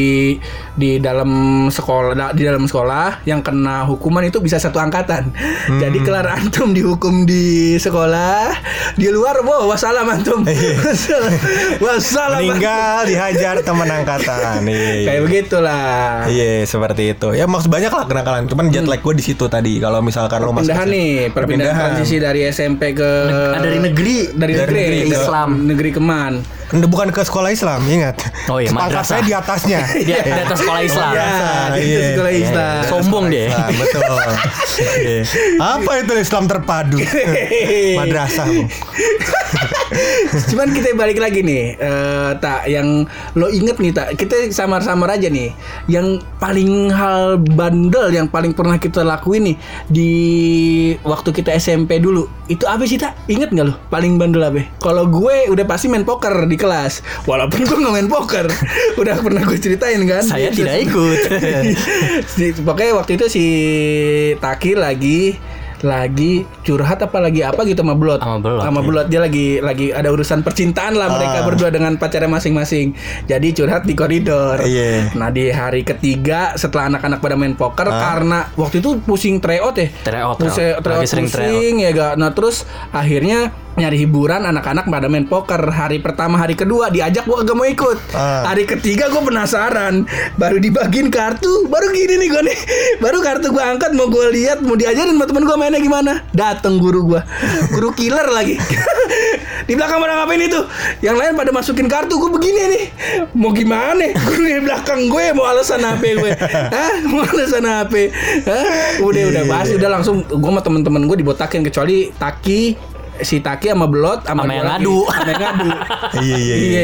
Speaker 3: di dalam sekolah di dalam sekolah yang kena hukuman itu bisa satu angkatan. Jadi kelar antum dihukum di sekolah, di luar wow wassalam antum. wassalam. wassalam.
Speaker 2: Meninggal dihajar teman angkatan. Iya, iya.
Speaker 3: Kayak begitulah.
Speaker 2: Iya seperti itu. Ya maksud banyak lah kenakalan. Cuman jet lag gue di situ tadi. Kalau misalkan lo masuk
Speaker 3: Perpindahan nih, perpindahan transisi dari SMP ke
Speaker 1: Ah, dari negeri.
Speaker 3: dari
Speaker 2: Dari
Speaker 3: negeri,
Speaker 2: negeri
Speaker 3: ke
Speaker 1: Islam.
Speaker 3: negeri keman.
Speaker 2: Bukan ke sekolah Islam, ingat.
Speaker 1: Oh iya,
Speaker 2: Pangkat
Speaker 1: madrasah.
Speaker 2: saya di atasnya.
Speaker 1: Di, di atas sekolah Islam.
Speaker 3: Ya,
Speaker 2: Madrasah,
Speaker 3: itu
Speaker 2: iya.
Speaker 3: sekolah Islam.
Speaker 1: Sombong deh.
Speaker 2: Islam, betul. Iya. Apa itu Islam terpadu? Madrasah.
Speaker 3: Cuman kita balik lagi nih, eh, tak yang lo inget nih tak, kita samar-samar aja nih. Yang paling hal bandel yang paling pernah kita lakuin nih di waktu kita SMP dulu, itu apa sih tak? Inget nggak lo? Paling bandel apa? Kalau gue udah pasti main poker di kelas, walaupun gue nggak main poker, udah pernah gue ceritain kan.
Speaker 1: Saya tidak ikut.
Speaker 3: Pokoknya waktu itu si Taki lagi lagi curhat apa lagi apa gitu sama Blot.
Speaker 1: Sama Blot,
Speaker 3: Sama
Speaker 1: iya.
Speaker 3: Blot dia lagi lagi ada urusan percintaan lah mereka
Speaker 2: Ah.
Speaker 3: berdua dengan pacarnya masing-masing. Jadi curhat di koridor.
Speaker 2: Iya.
Speaker 3: Nah, di hari ketiga setelah anak-anak pada main poker
Speaker 2: Ah.
Speaker 3: karena waktu itu pusing tryout ya.
Speaker 1: Tryout,
Speaker 3: Pusing-
Speaker 1: tryout.
Speaker 3: tryout
Speaker 1: Lagi sering
Speaker 3: pusing ya gak. Nah, terus akhirnya nyari hiburan anak-anak pada main poker. Hari pertama hari kedua diajak gua kagak mau ikut.
Speaker 2: Ah.
Speaker 3: hari ketiga gue penasaran. Baru dibagiin kartu baru gini nih gue nih. Baru kartu gue angkat mau gue lihat mau diajarin sama temen gue mainnya gimana. Dateng guru gue guru killer lagi. Di belakang pada ngapain itu? Yang lain pada masukin kartu gue begini nih. Mau gimana? Guru di belakang gue mau alasan apa gue? Hah? mau alasan apa? Hah? udah udah bahas udah langsung gue sama temen-temen gue dibotakin kecuali Taki si Taki sama Belot sama
Speaker 1: yang ngadu.
Speaker 3: sama yang ngadu
Speaker 2: Iya iya iya.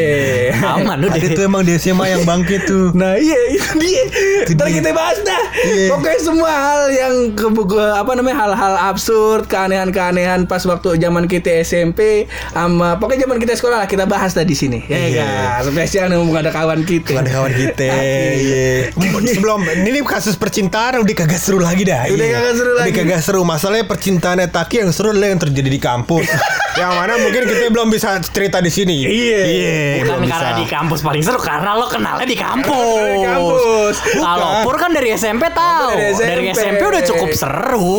Speaker 3: Iya.
Speaker 1: Aman lu deh.
Speaker 2: tuh emang di SMA yang bangkit tuh.
Speaker 3: Nah iya itu dia. Ntar kita bahas dah.
Speaker 2: Iya.
Speaker 3: Pokoknya semua hal yang ke, ke- apa namanya hal-hal absurd, keanehan-keanehan pas waktu zaman kita SMP, sama pokoknya zaman kita sekolah lah kita bahas dah di sini. Ya
Speaker 2: Iya.
Speaker 3: kan. Spesial nih mumpung ada kawan kita.
Speaker 2: Ada kawan kita. Iya. Sebelum ini kasus percintaan udah kagak seru lagi dah.
Speaker 3: Udah
Speaker 2: Iya.
Speaker 3: kagak seru lagi.
Speaker 2: Udah kagak seru. Masalahnya percintaannya Taki yang seru adalah yang terjadi di kampus. yang mana mungkin kita belum bisa cerita di sini.
Speaker 3: Iya.
Speaker 2: Iya.
Speaker 1: Bukan karena
Speaker 2: bisa.
Speaker 1: di kampus paling seru karena lo kenalnya di kampus.
Speaker 3: Di kampus.
Speaker 1: Kalau Pur kan dari SMP tahu.
Speaker 3: Dari
Speaker 1: Dari
Speaker 3: SMP.
Speaker 1: SMP udah cukup seru.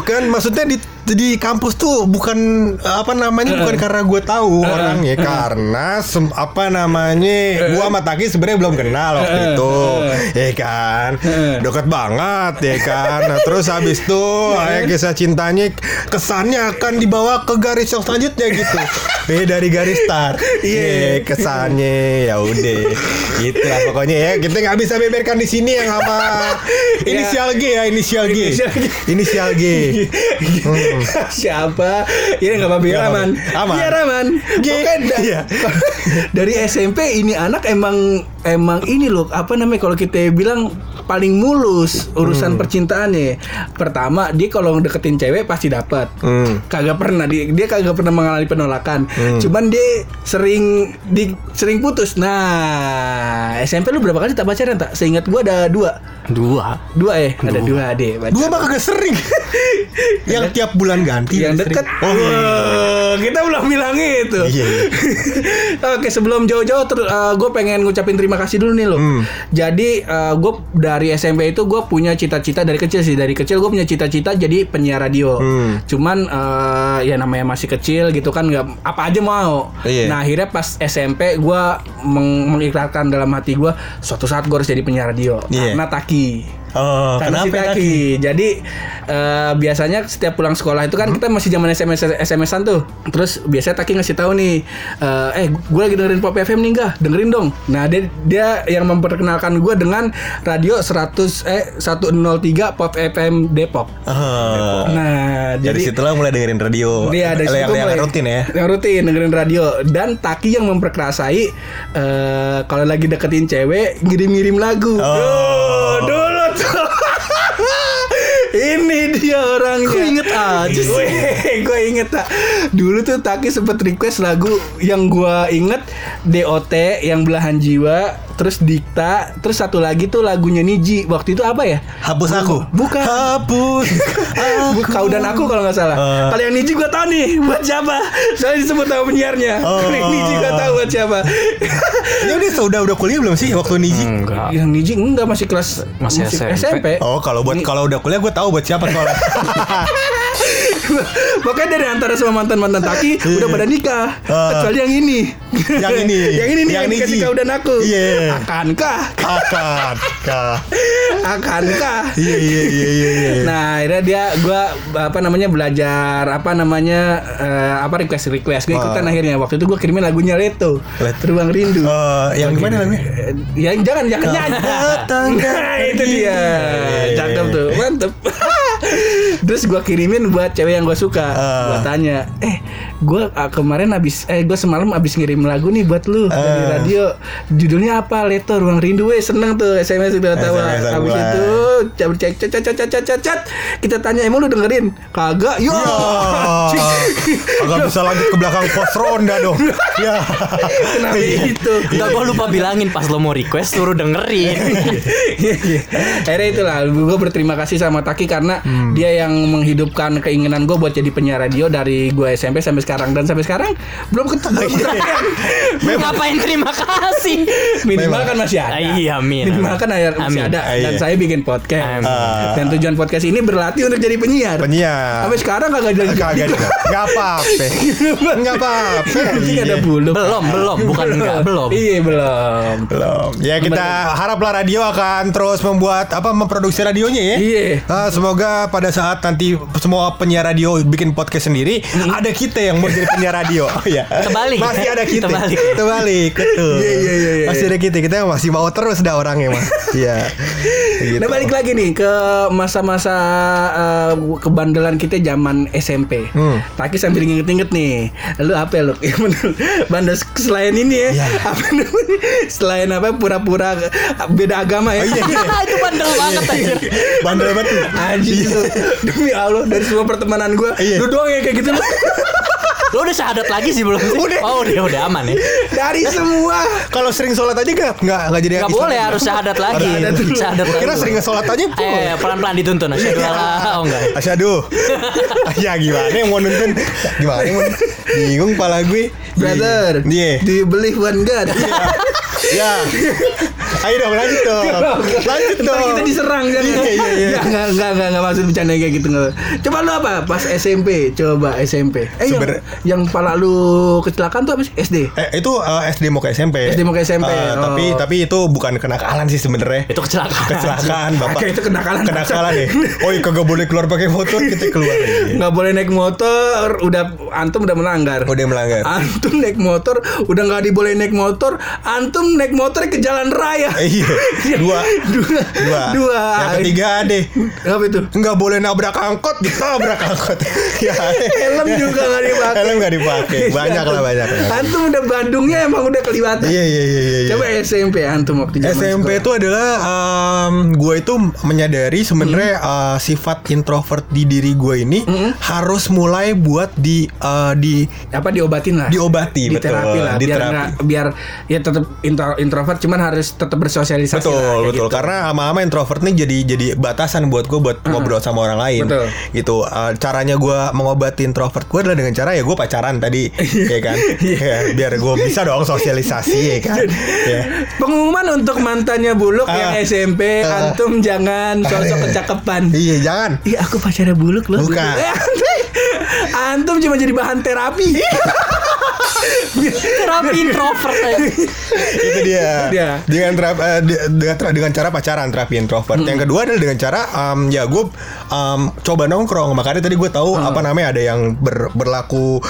Speaker 2: Bukan, maksudnya di di kampus tuh bukan apa namanya bukan karena gue tahu orangnya karena sem- apa namanya gue sama Taki sebenarnya belum kenal waktu itu ya kan? Deket banget ya kan? Nah, terus habis itu ya kisah cintanya kesannya akan dibawa ke garis yang selanjutnya gitu. Beda dari garis start. Iya kesannya ya udah. Gitu lah pokoknya ya. Kita nggak bisa beberkan di sini yang sama. Inisial G ya inisial G.
Speaker 3: Inisial G.
Speaker 2: inisial G
Speaker 3: Siapa? Ini nggak apa-apa ya, Raman.
Speaker 2: Aman.
Speaker 3: Iya Raman. Da-
Speaker 2: Iya.
Speaker 3: dari SMP ini anak emang emang ini loh apa namanya kalau kita bilang paling mulus urusan percintaannya. Pertama dia kalau deketin cewek pasti dapat.
Speaker 2: Hmm.
Speaker 3: Kagak pernah dia, dia kagak pernah mengalami penolakan. Cuman dia sering di sering putus. Nah, SMP lu berapa kali tak pacaran tak? Seingat gua ada dua.
Speaker 1: Dua.
Speaker 3: Dua ya, ada dua deh.
Speaker 2: Dua mah kagak sering Yang tiap bulan ganti
Speaker 3: yang
Speaker 2: sering.
Speaker 3: dekat.
Speaker 2: Oh iya
Speaker 3: Wah, kita belum bilang itu.
Speaker 2: Iya, iya.
Speaker 3: Oke, sebelum jauh-jauh, gue pengen ngucapin terima kasih dulu nih lo.
Speaker 2: Hmm.
Speaker 3: Jadi gue dari SMP itu gue punya cita-cita dari kecil sih. Dari kecil gue punya cita-cita jadi penyiar radio.
Speaker 2: Hmm.
Speaker 3: Cuman eh, ya namanya masih kecil gitu kan nggak apa aja mau.
Speaker 2: Iya.
Speaker 3: Nah akhirnya pas SMP gue meng mengikrarkan dalam hati gue suatu saat gue harus jadi penyiar radio.
Speaker 2: Iya.
Speaker 3: Karena Taki
Speaker 2: Oh,
Speaker 3: Karena si
Speaker 2: kenapa
Speaker 3: Taki. Jadi eh, biasanya setiap pulang sekolah itu kan kita masih zaman SMS SMS-an tuh. Terus biasanya Taki ngasih tahu nih, eh, eh gue lagi dengerin Pop FM nih enggak? Dengerin dong. Nah, dia dia yang memperkenalkan gue dengan radio 100 eh 103 Pop FM Depok.
Speaker 2: Oh.
Speaker 3: Nah,
Speaker 2: Dari
Speaker 3: jadi
Speaker 2: situlah mulai dengerin radio.
Speaker 3: Iya dari
Speaker 2: yang,
Speaker 3: situ
Speaker 2: yang
Speaker 3: mulai-
Speaker 2: rutin ya.
Speaker 3: Yang rutin dengerin radio dan Taki yang memperkerasai eh kalau lagi deketin cewek ngirim-ngirim lagu.
Speaker 2: Oh.
Speaker 3: Duh. Ini dia orangnya.
Speaker 1: Kok inget aja sih?
Speaker 3: Gue, gue inget tak. Dulu tuh Taki sempet request lagu yang gue inget DOT yang belahan jiwa, terus Dikta, terus satu lagi tuh lagunya Niji. Waktu itu apa ya?
Speaker 2: Hapus aku.
Speaker 3: Bukan.
Speaker 2: Hapus.
Speaker 3: Bu- Kau dan aku kalau nggak salah.
Speaker 2: Eh.
Speaker 3: Kalau yang Niji gue tahu nih buat siapa. Soalnya disebut nama penyiarnya.
Speaker 2: Oh.
Speaker 3: Kalau yang Niji gue tahu buat siapa.
Speaker 2: Ini udah sudah udah kuliah belum sih waktu Niji?
Speaker 1: Enggak.
Speaker 3: yang Niji enggak masih kelas
Speaker 1: Masih SMP.
Speaker 2: Oh, kalau buat kalau udah kuliah gue tahu buat siapa soalnya.
Speaker 3: Makanya dari antara semua mantan-mantan Taki udah pada nikah.
Speaker 2: Ah.
Speaker 3: Kecuali yang ini.
Speaker 2: Yang ini.
Speaker 3: yang ini nih
Speaker 2: Yang
Speaker 3: yang, dikasih kau dan aku.
Speaker 2: Iya.
Speaker 3: Akankah?
Speaker 2: Akan. Kah.
Speaker 3: Akankah?
Speaker 2: Iya iya iya iya. iya.
Speaker 3: Nah, akhirnya dia gua apa namanya belajar apa namanya eh, apa request request. Gue ikutan
Speaker 2: Ah.
Speaker 3: akhirnya. Waktu itu gua kirimin lagunya Leto.
Speaker 2: Leto.
Speaker 3: Terbang Rindu.
Speaker 2: Eh, yang gimana lagunya?
Speaker 3: Yang jangan jangan nyanyi. Nah, itu dia.
Speaker 2: Iya,
Speaker 3: Cakep
Speaker 2: iya.
Speaker 3: tuh. Mantep terus gue kirimin buat cewek yang gue suka.
Speaker 2: Ah.
Speaker 3: Uh. gue tanya eh gue uh, ah, kemarin abis eh gue semalam abis ngirim lagu nih buat lu uh.
Speaker 2: dari
Speaker 3: radio. Judulnya apa? Leto Ruang Rindu. Weh seneng tuh SMS udah tawa
Speaker 2: abis
Speaker 3: itu cabut cek cat cat cat cat cat cat kita tanya emang lu dengerin? Kagak yo.
Speaker 2: Agak bisa lanjut ke belakang pos ronda dong. Ya.
Speaker 3: Kenapa iya. itu
Speaker 1: Enggak gue lupa bilangin pas lo mau request suruh dengerin.
Speaker 3: Iya, iya. Akhirnya itulah gue berterima kasih sama Taki karena
Speaker 2: hmm
Speaker 3: dia yang menghidupkan keinginan gue buat jadi penyiar radio dari gue SMP sampai sekarang dan sampai sekarang belum ketemu belum terakhir.
Speaker 1: Ngapain terima kasih?
Speaker 3: Minimal kan masih ada.
Speaker 1: Ah, iya, amin.
Speaker 3: Minimal kan masih
Speaker 1: Amin.
Speaker 3: ada
Speaker 2: Ah,
Speaker 3: dan
Speaker 2: iya.
Speaker 3: saya bikin podcast.
Speaker 2: Ah.
Speaker 3: Dan tujuan podcast ini berlatih untuk jadi penyiar.
Speaker 2: Penyiar.
Speaker 3: Sampai sekarang kagak jadi.
Speaker 2: Kagak juga. Enggak apa-apa. Enggak apa-apa.
Speaker 3: Ada
Speaker 2: Iya.
Speaker 3: bulu.
Speaker 1: Belum, belum, bukan enggak, belum.
Speaker 3: Iya, belum.
Speaker 2: Belum. Ya kita haraplah radio akan terus membuat apa memproduksi radionya ya.
Speaker 3: Iya.
Speaker 2: Ah, semoga pada saat nanti semua penyiar radio bikin podcast sendiri, ada kita yang mau jadi penyiar radio. Oh iya.
Speaker 1: Kebalik.
Speaker 2: Masih ada kita.
Speaker 1: Kebalik.
Speaker 2: Kebalik, betul.
Speaker 3: Iya, iya, iya, iya.
Speaker 2: Masih ada kita. Kita masih mau terus dah orangnya, Mas. Iya. Gitu.
Speaker 3: Nah balik lagi nih ke masa-masa eh, kebandelan kita zaman SMP.
Speaker 2: Hmm.
Speaker 3: Taki sambil nginget-nginget nih. Lu apa ya, lu? Ya. Bandel selain ini ya.
Speaker 2: Iya.
Speaker 3: Apa namanya? Selain apa pura-pura beda agama ya.
Speaker 2: Oh, iya, iya.
Speaker 1: itu bandel banget anjir.
Speaker 2: Bandel banget tuh.
Speaker 3: Demi Allah dari semua pertemanan gua,
Speaker 2: Iya.
Speaker 3: lu doang yang kayak gitu.
Speaker 1: Lo udah syahadat lagi sih belum sih?
Speaker 3: Udah.
Speaker 1: Oh, udah udah aman ya.
Speaker 3: Dari semua.
Speaker 2: Kalau sering sholat aja nggak nggak nggak jadi
Speaker 1: Gak
Speaker 2: Islam.
Speaker 1: boleh harus syahadat lagi.
Speaker 3: Syahadat
Speaker 2: kira sering sholat aja
Speaker 1: Eh, pelan-pelan dituntun asyhadu alla oh enggak.
Speaker 2: Asyadu Ya gimana yang mau nonton Gimana yang mau Bingung pala gue
Speaker 3: Brother,
Speaker 2: Iya
Speaker 3: do you believe one God?
Speaker 2: Ya Ayo dong lanjut dong Lanjut
Speaker 3: Ntar
Speaker 2: dong
Speaker 3: kita diserang kan
Speaker 2: Iya iya iya
Speaker 3: Nggak, nggak, nggak, nggak, nggak maksud bercanda kayak gitu nggak. Coba lu apa? Pas SMP Coba SMP Eh yang,
Speaker 2: Sebener-
Speaker 3: yang pala lu kecelakaan tuh apa sih? SD?
Speaker 2: Eh itu eh, SD mau ke SMP
Speaker 3: SD mau ke SMP,
Speaker 2: Eh,
Speaker 3: oh.
Speaker 2: Tapi tapi itu bukan kenakalan sih sebenarnya.
Speaker 1: Itu kecelakaan.
Speaker 2: Kecelakaan bapak.
Speaker 3: Oke, itu kenakalan.
Speaker 2: Kenakalan ya Oh iya kagak boleh keluar pakai motor Kita keluar
Speaker 3: Nggak boleh naik motor Udah Antum udah melanggar.
Speaker 2: Udah melanggar.
Speaker 3: Antum naik motor Udah nggak dibolehin naik motor Antum naik motor ke jalan raya.
Speaker 2: Eh, Iya. Dua.
Speaker 3: Dua.
Speaker 2: Dua.
Speaker 3: Dua.
Speaker 2: Yang ketiga deh
Speaker 3: Apa itu?
Speaker 2: Nggak boleh nabrak angkot. Ditabrak angkot. Ya,
Speaker 3: Helm juga nggak dipakai
Speaker 2: Helm nggak dipakai Banyak lah banyak
Speaker 3: Antum udah Bandungnya emang udah kelihatan
Speaker 2: Iya iya iya iya.
Speaker 3: Coba SMP antum waktu zaman
Speaker 2: SMP
Speaker 3: sekolah.
Speaker 2: itu adalah gue itu menyadari sebenarnya
Speaker 3: Hmm.
Speaker 2: uh, sifat introvert di diri gue ini harus mulai buat di uh, di
Speaker 3: apa diobatin lah
Speaker 2: Diobati,
Speaker 3: di
Speaker 2: betul.
Speaker 3: terapi lah biar
Speaker 2: Diterapi.
Speaker 3: nggak- biar ya tetap intro, introvert cuman harus tetap bersosialisasi
Speaker 2: betul
Speaker 3: lah,
Speaker 2: betul
Speaker 3: gitu.
Speaker 2: karena lama-lama introvert nih jadi jadi batasan buat gue buat ngobrol sama orang lain
Speaker 3: Betul.
Speaker 2: gitu Uh, caranya gue mengobati introvert gue adalah dengan cara ya gue pacaran tadi ya kan? Ya, biar gue bisa dong sosialisasi ya kan? Ya.
Speaker 3: pengumuman untuk mantannya buluk
Speaker 2: Ah.
Speaker 3: yang SMP
Speaker 2: Ah.
Speaker 3: antum jangan sosok kecakapan
Speaker 2: iya jangan.
Speaker 3: Iya aku pacarnya buluk loh.
Speaker 2: Bukan.
Speaker 3: Antum cuma jadi bahan terapi
Speaker 1: Terapi introvert aja.
Speaker 2: itu dia.
Speaker 3: Dia.
Speaker 2: Dengan terap, eh, di- dengan dengan cara pacaran terapi introvert. Yang kedua adalah dengan cara um, ya gue um, coba nongkrong. Makanya tadi gue tahu apa namanya ada yang ber- berlaku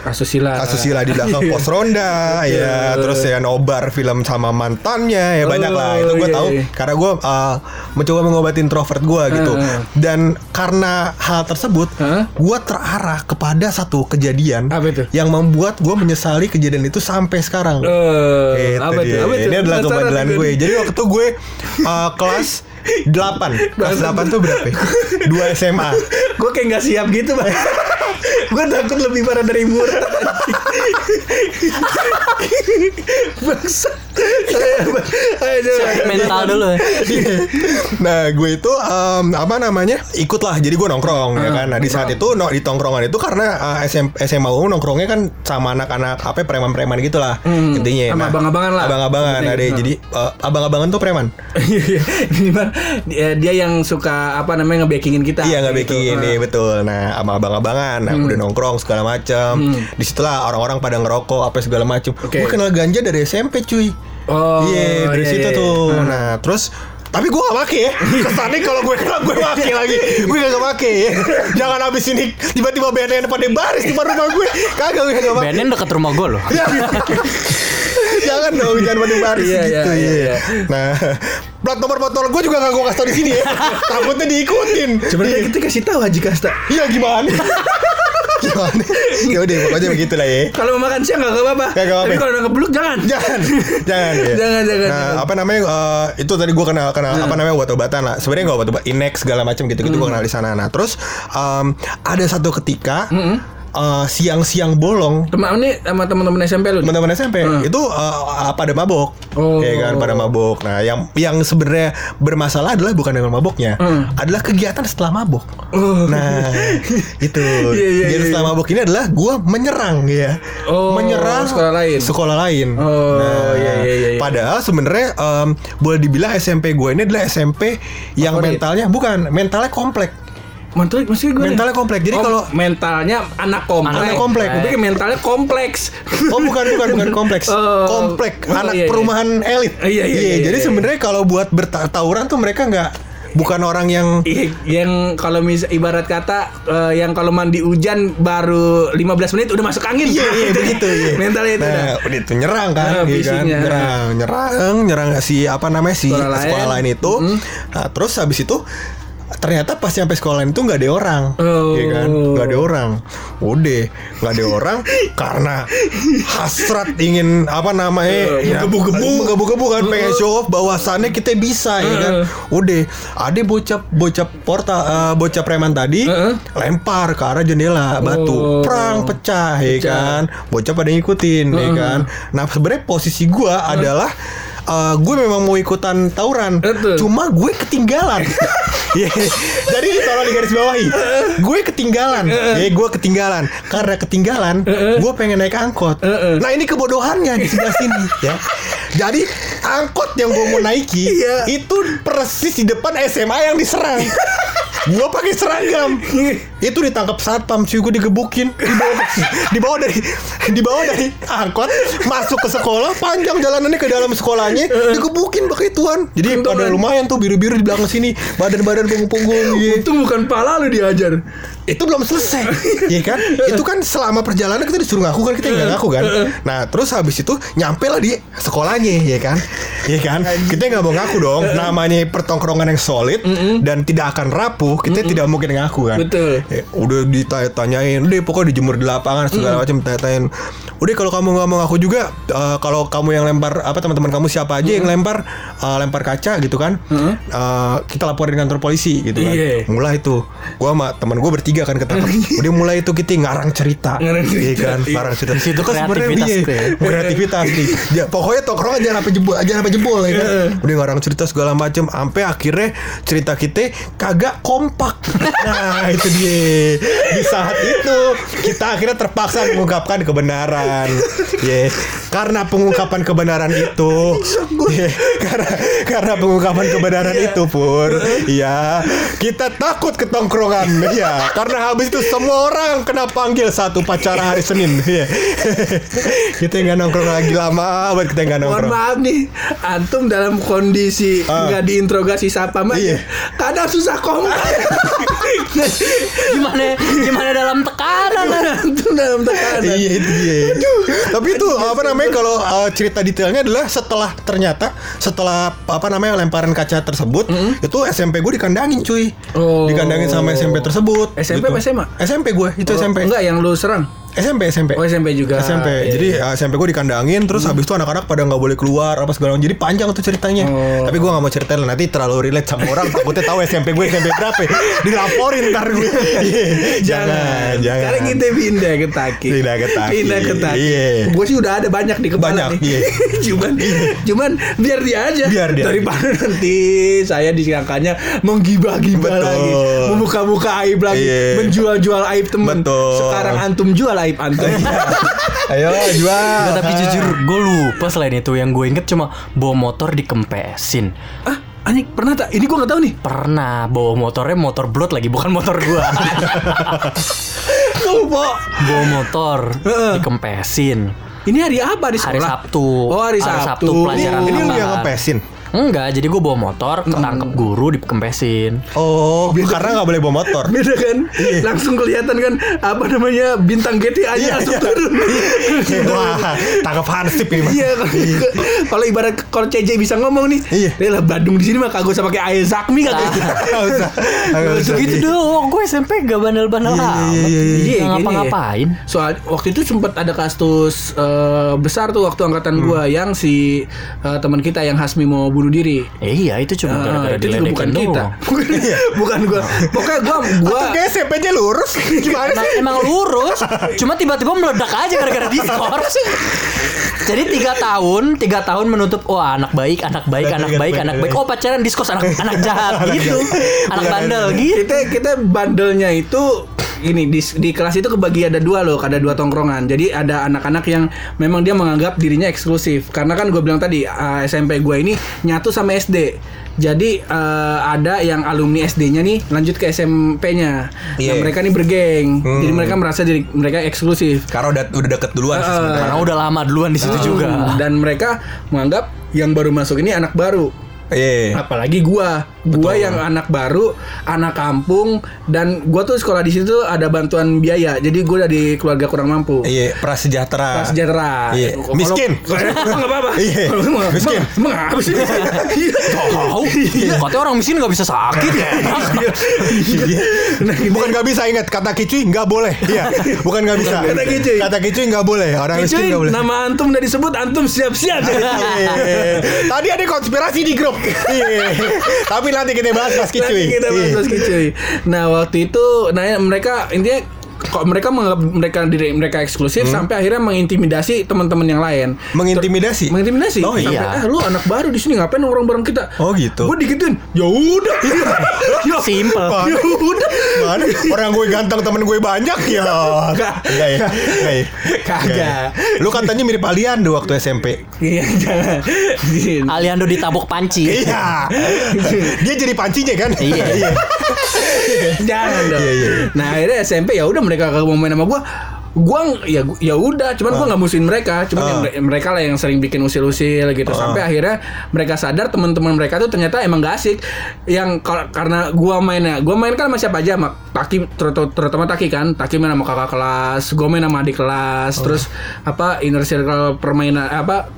Speaker 3: Asusila.
Speaker 2: asusila di belakang pos ronda ya terus ya nobar film sama mantannya ya banyak lah itu gue
Speaker 3: iya,
Speaker 2: tahu
Speaker 3: iya.
Speaker 2: karena gue uh, mencoba mengobati introvert gue gitu dan karena hal tersebut
Speaker 3: Heeh.
Speaker 2: gue terarah kepada satu kejadian
Speaker 3: Apa itu?
Speaker 2: yang membuat gue menyesali kejadian itu sampai sekarang
Speaker 3: Eh,
Speaker 2: Itu
Speaker 3: apa
Speaker 2: dia.
Speaker 3: tuh? Apa?
Speaker 2: Ini adalah kebandelan
Speaker 3: juga
Speaker 2: gue. Jadi waktu itu gue uh, kelas 8 Kelas 8 tuh berapa ya? 2 SMA
Speaker 3: Gue kayak nggak siap gitu bang. gue takut lebih parah dari murah. Bangsa. Ayo.
Speaker 1: Mental dulu ya.
Speaker 2: Nah gue itu um, Apa namanya Ikutlah Jadi gue nongkrong ya kan Nah di saat itu no, Di tongkrongan itu Karena uh, SM, SMA umum nongkrongnya kan Sama anak-anak Apa preman-preman gitu lah Intinya
Speaker 3: Sama abang-abangan lah.
Speaker 2: Abang-abangan ada Jadi uh, Abang-abangan tuh preman
Speaker 3: Ini Bang, dia, dia yang suka apa namanya nge-backingin kita.
Speaker 2: Iya nggak
Speaker 3: gitu.
Speaker 2: baking ini betul. Nah sama abang-abangan, nah, udah nongkrong segala macam. Di situlah orang-orang pada ngerokok apa segala macam.
Speaker 3: Oke.
Speaker 2: Gue kenal ganja dari SMP cuy.
Speaker 3: Oh,
Speaker 2: Iya dari
Speaker 3: iya,
Speaker 2: situ
Speaker 3: iya,
Speaker 2: tuh.
Speaker 3: iya.
Speaker 2: Nah terus tapi gue gak make ya Kesannya kalau gue kenal gue make lagi Gue gak make ya Jangan abis ini Tiba-tiba BNN pada baris di rumah gue Kagak gue gak make
Speaker 1: BNN deket rumah gue loh.
Speaker 2: Jangan dong Jangan pada baris
Speaker 3: Iya,
Speaker 2: gitu
Speaker 3: iya, iya,
Speaker 2: ya
Speaker 3: iya.
Speaker 2: Nah Plat nomor motor gue juga gak gue kasih tau di sini ya Takutnya diikutin
Speaker 3: Sebenarnya
Speaker 2: Iya.
Speaker 3: kita kasih tahu Haji Kasta.
Speaker 2: Iya gimana? gimana? Ya udah pokoknya begitu lah ya.
Speaker 3: Kalau mau makan siang nggak apa-apa.
Speaker 2: Nggak apa-apa.
Speaker 3: Tapi kalau udah ngebeluk jangan.
Speaker 2: Jangan, jangan ya.
Speaker 3: Jangan, jangan,
Speaker 2: Nah,
Speaker 3: jangan.
Speaker 2: apa namanya? eh, itu tadi gue kenal kenal apa namanya obat-obatan lah. Sebenarnya nggak obat-obat Inex segala macam gitu-gitu gue kenal di sana. Nah, terus em, ada satu ketika eh, siang-siang bolong
Speaker 3: Teman ini sama teman-teman SMP lu.
Speaker 2: teman-teman SMP itu eh, pada mabok,
Speaker 3: Oh.
Speaker 2: ya kan pada mabok. Nah, yang yang sebenarnya bermasalah adalah bukan dengan maboknya,
Speaker 3: Hmm.
Speaker 2: adalah kegiatan setelah mabok.
Speaker 3: Oh.
Speaker 2: Nah, itu.
Speaker 3: Iya, iya,
Speaker 2: Kegiatan
Speaker 3: iya,
Speaker 2: setelah mabok ini adalah gua menyerang ya,
Speaker 3: Oh,
Speaker 2: menyerang
Speaker 3: sekolah lain.
Speaker 2: Sekolah lain.
Speaker 3: Oh, iya, iya, iya, iya.
Speaker 2: Padahal sebenarnya em, boleh dibilang SMP gue ini adalah SMP yang
Speaker 3: Favorit.
Speaker 2: mentalnya bukan mentalnya komplek.
Speaker 3: Mental maksudnya gue
Speaker 2: Mentalnya kompleks. Jadi kalau-
Speaker 3: mentalnya anak kompleks.
Speaker 2: Anak kompleks.
Speaker 3: Gue mentalnya kompleks.
Speaker 2: Oh bukan bukan bukan kompleks,
Speaker 3: Oh.
Speaker 2: komplek
Speaker 3: Oh,
Speaker 2: anak
Speaker 3: iya, iya.
Speaker 2: perumahan elit.
Speaker 3: Iya, iya, iya,
Speaker 2: Jadi
Speaker 3: iya.
Speaker 2: sebenarnya kalau buat bertawuran tuh mereka nggak bukan orang yang
Speaker 3: yang kalau mis ibarat kata eh, yang kalau mandi hujan baru 15 menit udah masuk angin.
Speaker 2: Iya iya begitu iya.
Speaker 3: Mentalnya itu.
Speaker 2: Nah, udah itu nyerang kan,
Speaker 3: Nah,
Speaker 2: iya kan? nyerang, nyerang, nyerang si apa namanya si
Speaker 3: Sekolah
Speaker 2: sekolah,
Speaker 3: lain.
Speaker 2: lain itu. Nah, terus habis itu ternyata pas sampai sekolah itu nggak ada orang,
Speaker 3: Oh.
Speaker 2: iya kan? Nggak ada orang. Udah, nggak ada orang karena hasrat ingin apa namanya?
Speaker 3: Eh, menggebu-gebu.
Speaker 2: menggebu-gebu kan pengen show off bahwasannya kita bisa, ya kan? Udah, ada bocah bocah portal eh, bocah preman tadi
Speaker 3: Heeh.
Speaker 2: lempar ke arah jendela batu,
Speaker 3: Oh.
Speaker 2: perang pecah, ya
Speaker 3: Pecah.
Speaker 2: kan? Bocah pada ngikutin, ya kan? Nah sebenarnya posisi gua adalah eh, gue memang mau ikutan tawuran,
Speaker 3: Betul.
Speaker 2: cuma gue ketinggalan. Iya. Jadi tolong di garis bawahi, gue ketinggalan, ya gue ketinggalan. Karena ketinggalan, gue pengen naik angkot. Nah ini kebodohannya di sebelah sini, ya. Jadi angkot yang gue mau naiki
Speaker 3: Iya.
Speaker 2: itu persis di depan SMA yang diserang. gue pakai seragam itu ditangkap satpam cuy gue digebukin dibawa dibawa dari dibawa dari angkot masuk ke sekolah panjang jalanannya ke dalam sekolahnya digebukin pakai tuan jadi
Speaker 3: Kentongan.
Speaker 2: pada lumayan tuh biru-biru di belakang sini badan-badan punggung-punggung gitu.
Speaker 3: Itu bukan pala lu diajar.
Speaker 2: Itu belum selesai. Ya kan? Itu kan selama perjalanan kita disuruh ngaku kan kita nggak ngaku kan? Nah terus habis itu nyampe lah di sekolahnya ya kan? Ya kan? Kita nggak mau ngaku dong. Namanya pertongkrongan yang solid dan tidak akan rapuh kita tidak mungkin ngaku kan?
Speaker 3: Betul.
Speaker 2: Ya, udah ditanya-tanyain udah pokoknya dijemur di lapangan segala macam tanya-tanyain udah kalau kamu nggak mau ngaku juga eh, kalau kamu yang lempar apa teman-teman kamu siapa aja yang lempar eh, lempar kaca gitu kan? Eh, kita laporin kantor polisi gitu kan?
Speaker 3: Iya.
Speaker 2: mulai itu gua sama teman gua bertiga kan ketangkep. Udah mulai itu kita ngarang cerita.
Speaker 3: Ngarang
Speaker 2: Iya
Speaker 3: cerita.
Speaker 2: kan ngarang cerita. Itu kan sebenarnya
Speaker 1: kreativitas
Speaker 2: iya,
Speaker 1: ya.
Speaker 2: kreativitas nih. Ya, pokoknya tongkrongan jangan sampai jebol jangan sampai jebol ya kan? Udah ngarang cerita segala macam sampai akhirnya cerita kita kagak kompak. Nah itu dia. Di saat itu kita akhirnya terpaksa mengungkapkan kebenaran. Ya karena pengungkapan kebenaran itu ya, karena karena pengungkapan kebenaran itu pur. Ya kita takut ke tongkrongan ya Karena habis itu semua orang kena panggil satu pacara hari Senin. Iya. kita nggak nongkrong lagi lama buat kita nggak
Speaker 3: Mohon
Speaker 2: nongkrong.
Speaker 3: maaf nih, antum dalam kondisi
Speaker 2: Ah.
Speaker 3: nggak diinterogasi siapa mah,
Speaker 2: Iya.
Speaker 3: kadang susah kompak.
Speaker 1: Gimana gimana dalam tekanan?
Speaker 3: antum dalam tekanan.
Speaker 2: Iya itu dia. Tapi itu apa namanya kalau uh, cerita detailnya adalah setelah ternyata setelah apa namanya lemparan kaca tersebut itu SMP gue dikandangin cuy.
Speaker 3: Oh.
Speaker 2: Dikandangin sama SMP tersebut.
Speaker 3: SMP apa SMA?
Speaker 2: SMP gue itu SMP.
Speaker 3: Enggak yang lu serang.
Speaker 2: SMP SMP.
Speaker 3: Oh SMP juga.
Speaker 2: SMP.
Speaker 3: Iya,
Speaker 2: Jadi
Speaker 3: iya.
Speaker 2: uh, SMP gue dikandangin terus habis itu anak-anak pada nggak boleh keluar apa segala macam. Jadi panjang tuh ceritanya.
Speaker 3: Oh.
Speaker 2: Tapi gue nggak mau ceritain nanti terlalu relate sama orang takutnya tahu SMP gue SMP berapa. Dilaporin ntar gue. jangan, jangan.
Speaker 3: Sekarang kita pindah ke Taki.
Speaker 2: Pindah ke Taki.
Speaker 3: Pindah ke Taki.
Speaker 2: Iya.
Speaker 3: Gue sih udah ada banyak di kepala
Speaker 2: Banyak,
Speaker 3: nih.
Speaker 2: iya.
Speaker 3: cuman cuman biar dia aja.
Speaker 2: Biar dia
Speaker 3: Daripada nanti saya disangkanya menggibah-gibah lagi, membuka-buka aib lagi,
Speaker 2: Iya.
Speaker 3: menjual-jual aib teman.
Speaker 2: Betul.
Speaker 3: Sekarang antum jual aib antum.
Speaker 2: Ayo jual.
Speaker 1: Nggak, tapi jujur gue lupa selain itu yang gue inget cuma bawa motor dikempesin.
Speaker 3: ah, anjing pernah tak? Ini gue nggak tahu nih.
Speaker 1: Pernah bawa motornya motor blood lagi bukan motor gua.
Speaker 3: Tuh, Po.
Speaker 1: bawa motor dikempesin.
Speaker 3: Ini hari apa di sekolah?
Speaker 1: Hari Sabtu.
Speaker 3: Oh, hari Sabtu.
Speaker 1: pelajaran
Speaker 2: Ini lu
Speaker 1: tambahan.
Speaker 2: yang ngepesin.
Speaker 1: Enggak, jadi gue bawa motor, ketangkep guru dikempesin.
Speaker 2: Oh, karena nggak boleh bawa motor.
Speaker 3: Beda kan? Langsung kelihatan kan apa namanya bintang GTA nya
Speaker 2: Iya,
Speaker 3: langsung
Speaker 2: iya.
Speaker 3: turun.
Speaker 2: Wah, tangkap hansip ini mah.
Speaker 3: Iya, kalau- ibarat kalau CJ bisa ngomong nih,
Speaker 2: Iya.
Speaker 3: dia lah Bandung di sini mah kagak usah pakai air zakmi kagak.
Speaker 2: Nggak usah. Nggak usah.
Speaker 1: Gitu doang, gue SMP gak bandel-bandel
Speaker 2: Iya,
Speaker 1: amat.
Speaker 2: iya, iya, iya.
Speaker 1: Ngapa-ngapain.
Speaker 3: Soal waktu itu sempat ada kasus eh, besar tuh waktu angkatan gua yang si eh, teman kita yang Hasmi mau bunuh diri.
Speaker 1: Eh, iya, itu cuma
Speaker 3: Ah,
Speaker 1: gara-gara
Speaker 3: itu juga bukan
Speaker 1: diledekin
Speaker 3: kita.
Speaker 1: doang.
Speaker 3: Bukan, bukan gua. Pokoknya gua gua
Speaker 2: Atau kayak SMP-nya lurus. Gimana
Speaker 1: Emang,
Speaker 2: sih?
Speaker 1: emang lurus, cuma tiba-tiba meledak aja gara-gara diskors. Jadi tiga tahun, tiga tahun menutup, wah anak baik, anak baik,
Speaker 2: Anak baik, anak baik.
Speaker 1: Oh pacaran diskors anak anak jahat gitu, anak bandel gitu.
Speaker 3: kita kita bandelnya itu ini di, di kelas itu kebagi ada dua loh, ada dua tongkrongan. Jadi ada anak-anak yang memang dia menganggap dirinya eksklusif. Karena kan gue bilang tadi eh, SMP gue ini nyatu sama SD. Jadi eh, ada yang alumni SD-nya nih lanjut ke SMP-nya.
Speaker 2: Iya.
Speaker 3: Nah, mereka nih bergeng.
Speaker 2: Hmm.
Speaker 3: Jadi mereka merasa diri mereka eksklusif.
Speaker 2: Karena udah udah deket duluan sih sebenarnya.
Speaker 1: Karena udah lama duluan di situ
Speaker 3: Hmm,
Speaker 1: juga.
Speaker 3: Dan mereka menganggap yang baru masuk ini anak baru.
Speaker 2: Iya.
Speaker 3: apalagi gua gua
Speaker 2: Betul.
Speaker 3: yang anak baru anak kampung dan gua tuh sekolah di situ ada bantuan biaya jadi gua dari keluarga kurang mampu
Speaker 2: Iya, prasejahtera.
Speaker 3: sejahtera
Speaker 2: Iya.
Speaker 3: Kalau-
Speaker 2: Miskin.
Speaker 3: nggak apa-apa
Speaker 2: Iya. Miskin.
Speaker 3: emang apa sih Iya.
Speaker 1: Tahu, katanya orang miskin nggak bisa sakit ya.
Speaker 2: Iya.
Speaker 3: Nah,
Speaker 2: Bukan nggak bisa ingat kata kicuy nggak boleh. Iya. Bukan nggak bisa.
Speaker 3: Kata kicuy.
Speaker 2: Kata kicuy nggak boleh. Orang miskin
Speaker 3: Cuy,
Speaker 2: nggak boleh.
Speaker 3: nama antum udah disebut antum siap-siap
Speaker 2: Iya. Tadi ada konspirasi di grup. Iya. Tapi nanti kita bahas pas kicuy.
Speaker 3: Nanti kita bahas. Mas Kicuy. Nah waktu itu, nah mereka intinya kok mereka menganggap mereka diri mereka eksklusif
Speaker 2: Hmm.
Speaker 3: sampai akhirnya mengintimidasi teman-teman yang lain.
Speaker 2: Mengintimidasi.
Speaker 3: Mengintimidasi.
Speaker 2: Oh,
Speaker 3: Sampai,
Speaker 1: iya.
Speaker 3: "Ah, lu anak baru di sini ngapain orang bareng kita?
Speaker 2: Oh, gitu.
Speaker 3: Gue digituin. Ya udah. ya,
Speaker 1: Simple.
Speaker 3: ya udah.
Speaker 2: Mana orang gue ganteng temen gue banyak ya.
Speaker 3: Enggak.
Speaker 2: Enggak ya. Enggak ya.
Speaker 3: Kagak.
Speaker 2: Enggak ya. Lu katanya mirip Aliando waktu SMP.
Speaker 3: Iya jangan.
Speaker 1: Aliando ditabuk panci.
Speaker 2: Iya. Dia jadi pancinya kan?
Speaker 1: Iya.
Speaker 3: Jangan dong.
Speaker 2: Iya, iya.
Speaker 3: Nah akhirnya SMP ya udah mereka kagak mau main sama gua. Gua ya ya udah, cuman gua nggak musuhin mereka, cuman
Speaker 2: Ah.
Speaker 3: yang mere- mereka lah yang sering bikin usil-usil gitu. Sampai akhirnya mereka sadar teman-teman mereka tuh ternyata emang gak asik. Yang karena gua mainnya, gua main kan sama siapa aja, sama Taki ter- terutama Taki kan. Taki main sama kakak kelas, gua main sama adik kelas, terus apa inner circle permainan apa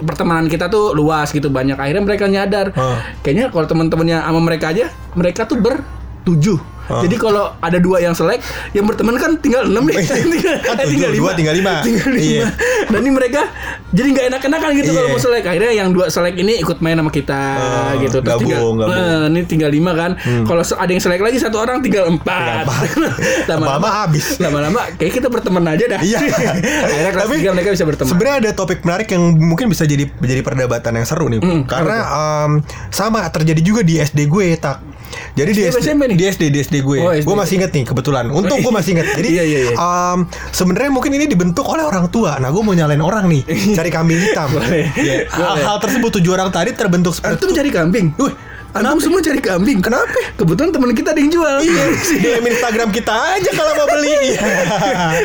Speaker 3: pertemanan kita tuh luas gitu banyak akhirnya mereka nyadar
Speaker 2: Ah.
Speaker 3: kayaknya kalau teman-temannya sama mereka aja mereka tuh bertujuh Jadi kalau ada dua yang selek yang berteman kan tinggal enam nih tinggal,
Speaker 2: Kan tujuh, dua tinggal lima.
Speaker 3: tinggal lima
Speaker 2: Iya.
Speaker 3: dan ini mereka jadi nggak enak-enakan gitu
Speaker 2: Iya.
Speaker 3: kalau mau selek akhirnya yang dua selek ini ikut main sama kita
Speaker 2: Ah,
Speaker 3: gitu Terus
Speaker 2: gabung,
Speaker 3: tinggal,
Speaker 2: gabung. Hmm.
Speaker 3: eh, ini tinggal lima kan kalau se- ada yang selek lagi satu orang tinggal empat
Speaker 2: Lama-lama habis.
Speaker 3: lama-lama kayak kita berteman aja dah
Speaker 2: Iya.
Speaker 3: akhirnya kelas
Speaker 2: Tapi
Speaker 3: mereka bisa berteman
Speaker 2: Sebenarnya ada topik menarik yang mungkin bisa jadi jadi perdebatan yang seru nih.
Speaker 3: Hmm,
Speaker 2: Karena em, sama terjadi juga di SD gue tak. Jadi di
Speaker 3: SD nih?
Speaker 2: di SD di SD gue.
Speaker 3: Oh, SD.
Speaker 2: Gue masih inget nih kebetulan. Untung gue masih inget. Jadi
Speaker 3: Iya, iya, iya.
Speaker 2: em, sebenarnya mungkin ini dibentuk oleh orang tua. Nah, gue mau nyalain orang nih, cari kambing hitam.
Speaker 3: Boleh.
Speaker 2: Ya,
Speaker 3: Boleh.
Speaker 2: Hal tersebut tujuh orang tadi terbentuk seperti
Speaker 3: antum cari kambing
Speaker 2: Wih,
Speaker 3: Antum semua cari kambing. Kenapa? Kebetulan teman kita ada yang jual.
Speaker 2: Iya, DM Instagram kita aja kalau mau beli. Iya.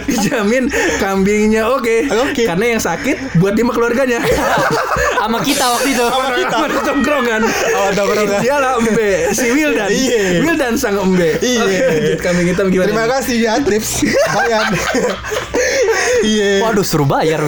Speaker 3: Dijamin kambingnya oke.
Speaker 2: Oke.
Speaker 3: Karena yang sakit buat lima keluarganya.
Speaker 1: Sama kita waktu itu.
Speaker 2: Sama kita.
Speaker 3: Sama tongkrongan.
Speaker 2: Sama tongkrongan.
Speaker 3: Dia lah Embe, si Wildan.
Speaker 2: Iya.
Speaker 3: Wildan sang Embe.
Speaker 2: Iya.
Speaker 3: Lanjut kambing hitam gimana?
Speaker 2: Terima kasih ya Trips. Bayar. Iya.
Speaker 1: Waduh suruh bayar.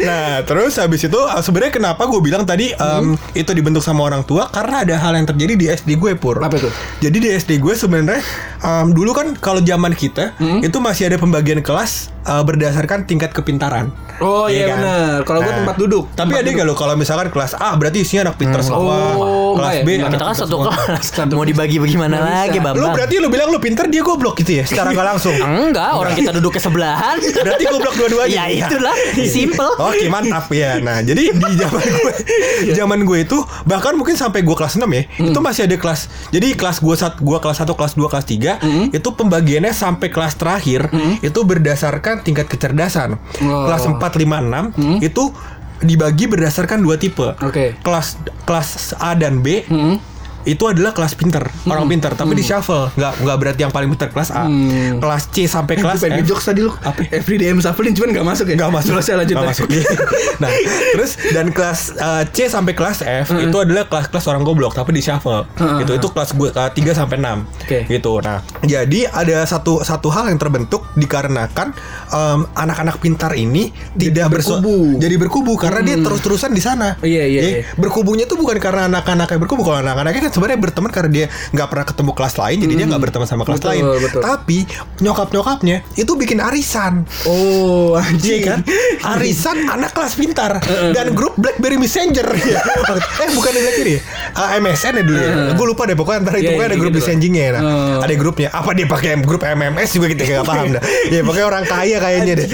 Speaker 2: Nah, terus habis itu sebenarnya kenapa gue bilang tadi um, itu dibentuk sama orang tua karena ada hal yang terjadi di SD gue pur.
Speaker 3: Apa tuh?
Speaker 2: Jadi di SD gue sebenarnya um, dulu kan kalau zaman kita itu masih ada pembagian kelas uh, berdasarkan tingkat kepintaran.
Speaker 3: Oh iya
Speaker 2: kan?
Speaker 3: benar. Kalau gua
Speaker 2: Nah,
Speaker 3: tempat duduk.
Speaker 2: Tapi
Speaker 3: Tempat
Speaker 2: ada nggak lo kalau misalkan kelas A berarti isinya anak pintar semua,
Speaker 3: Oh,
Speaker 2: kelas
Speaker 3: enggak
Speaker 2: B
Speaker 3: ya?
Speaker 2: anak
Speaker 1: Kita kan satu kelas.
Speaker 3: Satu-
Speaker 1: Mau dibagi bagaimana lagi. Bang?
Speaker 2: Lu berarti lu bilang lu pintar dia goblok gitu ya secara nggak langsung.
Speaker 1: Enggak, orang kita duduk ke sebelahan.
Speaker 2: Berarti goblok dua-duanya.
Speaker 1: Ya itulah, simple.
Speaker 2: Oke mantap ya. Nah jadi di zaman gue, zaman gue itu bahkan mungkin sampai gue kelas 6 ya, itu masih ada kelas. Jadi kelas gue saat gue kelas 1, kelas 2, kelas 3 itu pembagiannya sampai kelas terakhir itu berdasarkan tingkat kecerdasan.
Speaker 3: Oh.
Speaker 2: Kelas 4, 5, 6 itu dibagi berdasarkan dua tipe.
Speaker 3: Oke.
Speaker 2: Kelas kelas A dan B itu adalah kelas pinter orang pinter tapi di shuffle nggak nggak berarti yang paling pinter kelas A. Kelas C sampai
Speaker 3: Eh,
Speaker 2: kelas F.
Speaker 3: ngejokes tadi lu.
Speaker 2: Apa?
Speaker 3: Everyday M Shuffling cuman gak masuk ya?
Speaker 2: Gak masuk.
Speaker 3: Terus saya lanjut
Speaker 2: Nggak
Speaker 3: lagi.
Speaker 2: masuk. Nah terus Dan kelas uh, C sampai kelas F Itu adalah kelas-kelas orang goblok Tapi di shuffle Gitu. Itu kelas gue uh, 3 sampai 6
Speaker 3: Oke.
Speaker 2: Gitu. Nah Jadi ada satu Satu hal yang terbentuk Dikarenakan um, Anak-anak pintar ini Tidak bersu-
Speaker 3: berkubu.
Speaker 2: Jadi berkubu Karena dia terus-terusan di sana.
Speaker 3: Iya, iya,
Speaker 2: Ya,
Speaker 3: iya.
Speaker 2: Berkubunya tuh bukan karena anak-anaknya berkubu. Kalau anak-anaknya kan sebenarnya berteman Karena dia nggak pernah ketemu kelas lain Jadi dia nggak berteman sama kelas
Speaker 3: Betul,
Speaker 2: lain
Speaker 3: betul.
Speaker 2: Tapi Nyokap-nyokapnya Itu bikin arisan
Speaker 3: Oh,
Speaker 2: Iya
Speaker 3: anjing
Speaker 2: kan? Arisan anak kelas pintar dan grup BlackBerry Messenger. eh bukan BlackBerry. ya? Ah, MSN ya dulu ya. Gue lupa deh pokoknya antara itu
Speaker 3: Iya,
Speaker 2: pokoknya
Speaker 3: iya,
Speaker 2: ada grup
Speaker 3: gitu
Speaker 2: messagingnya ya. Nah.
Speaker 3: Oh.
Speaker 2: Ada grupnya. Apa dia pakai grup MMS juga kita nggak paham dah. Ya pokoknya orang kaya kayaknya deh.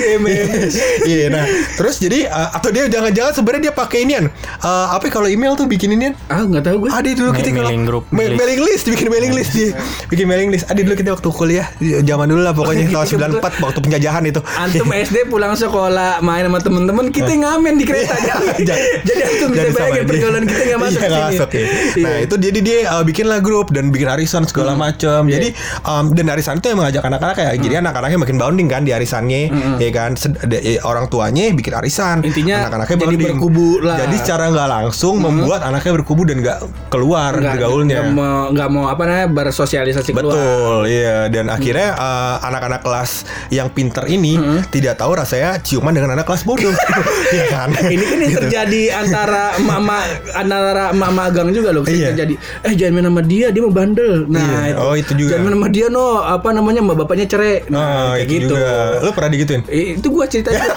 Speaker 2: Iya nah. Terus jadi uh, atau dia jangan-jangan sebenarnya dia pakai inian. Uh, apa kalau email tuh bikin inian?
Speaker 3: Ah, nggak tahu gue.
Speaker 2: Ada dulu
Speaker 1: Ma-
Speaker 2: kita
Speaker 1: mailing group,
Speaker 2: Ma-
Speaker 1: list.
Speaker 2: mailing list bikin mailing list dia. Bikin mailing list. Ada dulu kita waktu kuliah zaman dulu lah pokoknya tahun 94 waktu penjajahan itu.
Speaker 3: Antum SD pulang sekolah main sama temen-temen kita ngamen di kereta Jadi antum bisa bayangin pergaulan kita nggak masuk
Speaker 2: Iya, masuk, ya. Nah
Speaker 3: Iya.
Speaker 2: itu jadi dia uh, bikin lah grup dan bikin arisan segala macam.
Speaker 3: Iya.
Speaker 2: Jadi um, dan arisan itu yang mengajak anak-anak ya. Jadi anak-anaknya makin bounding kan di arisannya, ya kan. Eh, orang tuanya bikin arisan.
Speaker 3: Intinya
Speaker 2: anak-anaknya
Speaker 3: jadi berkubu lah.
Speaker 2: Jadi secara nggak langsung membuat anaknya berkubu dan nggak keluar
Speaker 3: Nggak-
Speaker 2: bergaulnya.
Speaker 3: nggak mau nggak mau apa namanya bersosialisasi keluar.
Speaker 2: Betul, iya. Dan akhirnya uh, anak-anak kelas yang pinter ini tidak tahu rasanya ciuman dengan anak kelas bodoh, Iya kan?
Speaker 3: Ini kan yang
Speaker 2: Gitu.
Speaker 3: terjadi antara mama antara mama magang juga loh
Speaker 2: Iya.
Speaker 3: terjadi. Eh jangan main sama dia, dia mau bandel. Nah,
Speaker 2: Iya. Oh, itu juga.
Speaker 3: Jangan main sama dia no, apa namanya mbak bapaknya cerai.
Speaker 2: Nah,
Speaker 3: Nah, kayak
Speaker 2: itu
Speaker 3: gitu.
Speaker 2: juga. Lu pernah digituin?
Speaker 3: Eh, itu gua ceritanya.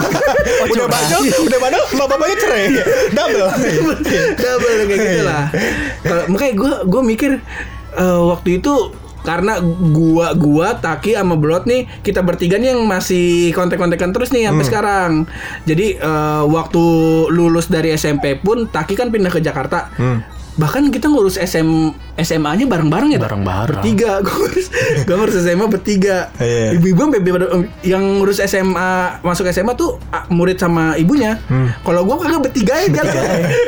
Speaker 2: Oh, udah bandel, udah bandel, mbak bapaknya cerai, double.
Speaker 3: double kayak gitu lah Kalau- makanya gue gue mikir eh, waktu itu karena gua gua Taki sama Blot nih kita bertiga nih yang masih kontek-kontekan terus nih sampai sekarang. Jadi eh, waktu lulus dari SMP pun Taki kan pindah ke Jakarta. Bahkan kita ngurus SM SMA-nya bareng-bareng ya.
Speaker 1: Bareng-bareng.
Speaker 3: Bertiga. Gue ngurus, ngurus SMA bertiga.
Speaker 2: Iya.
Speaker 3: Ibu-ibu yang ngurus SMA masuk SMA tuh murid sama ibunya. Kalau gua kagak bertiga ya jalan.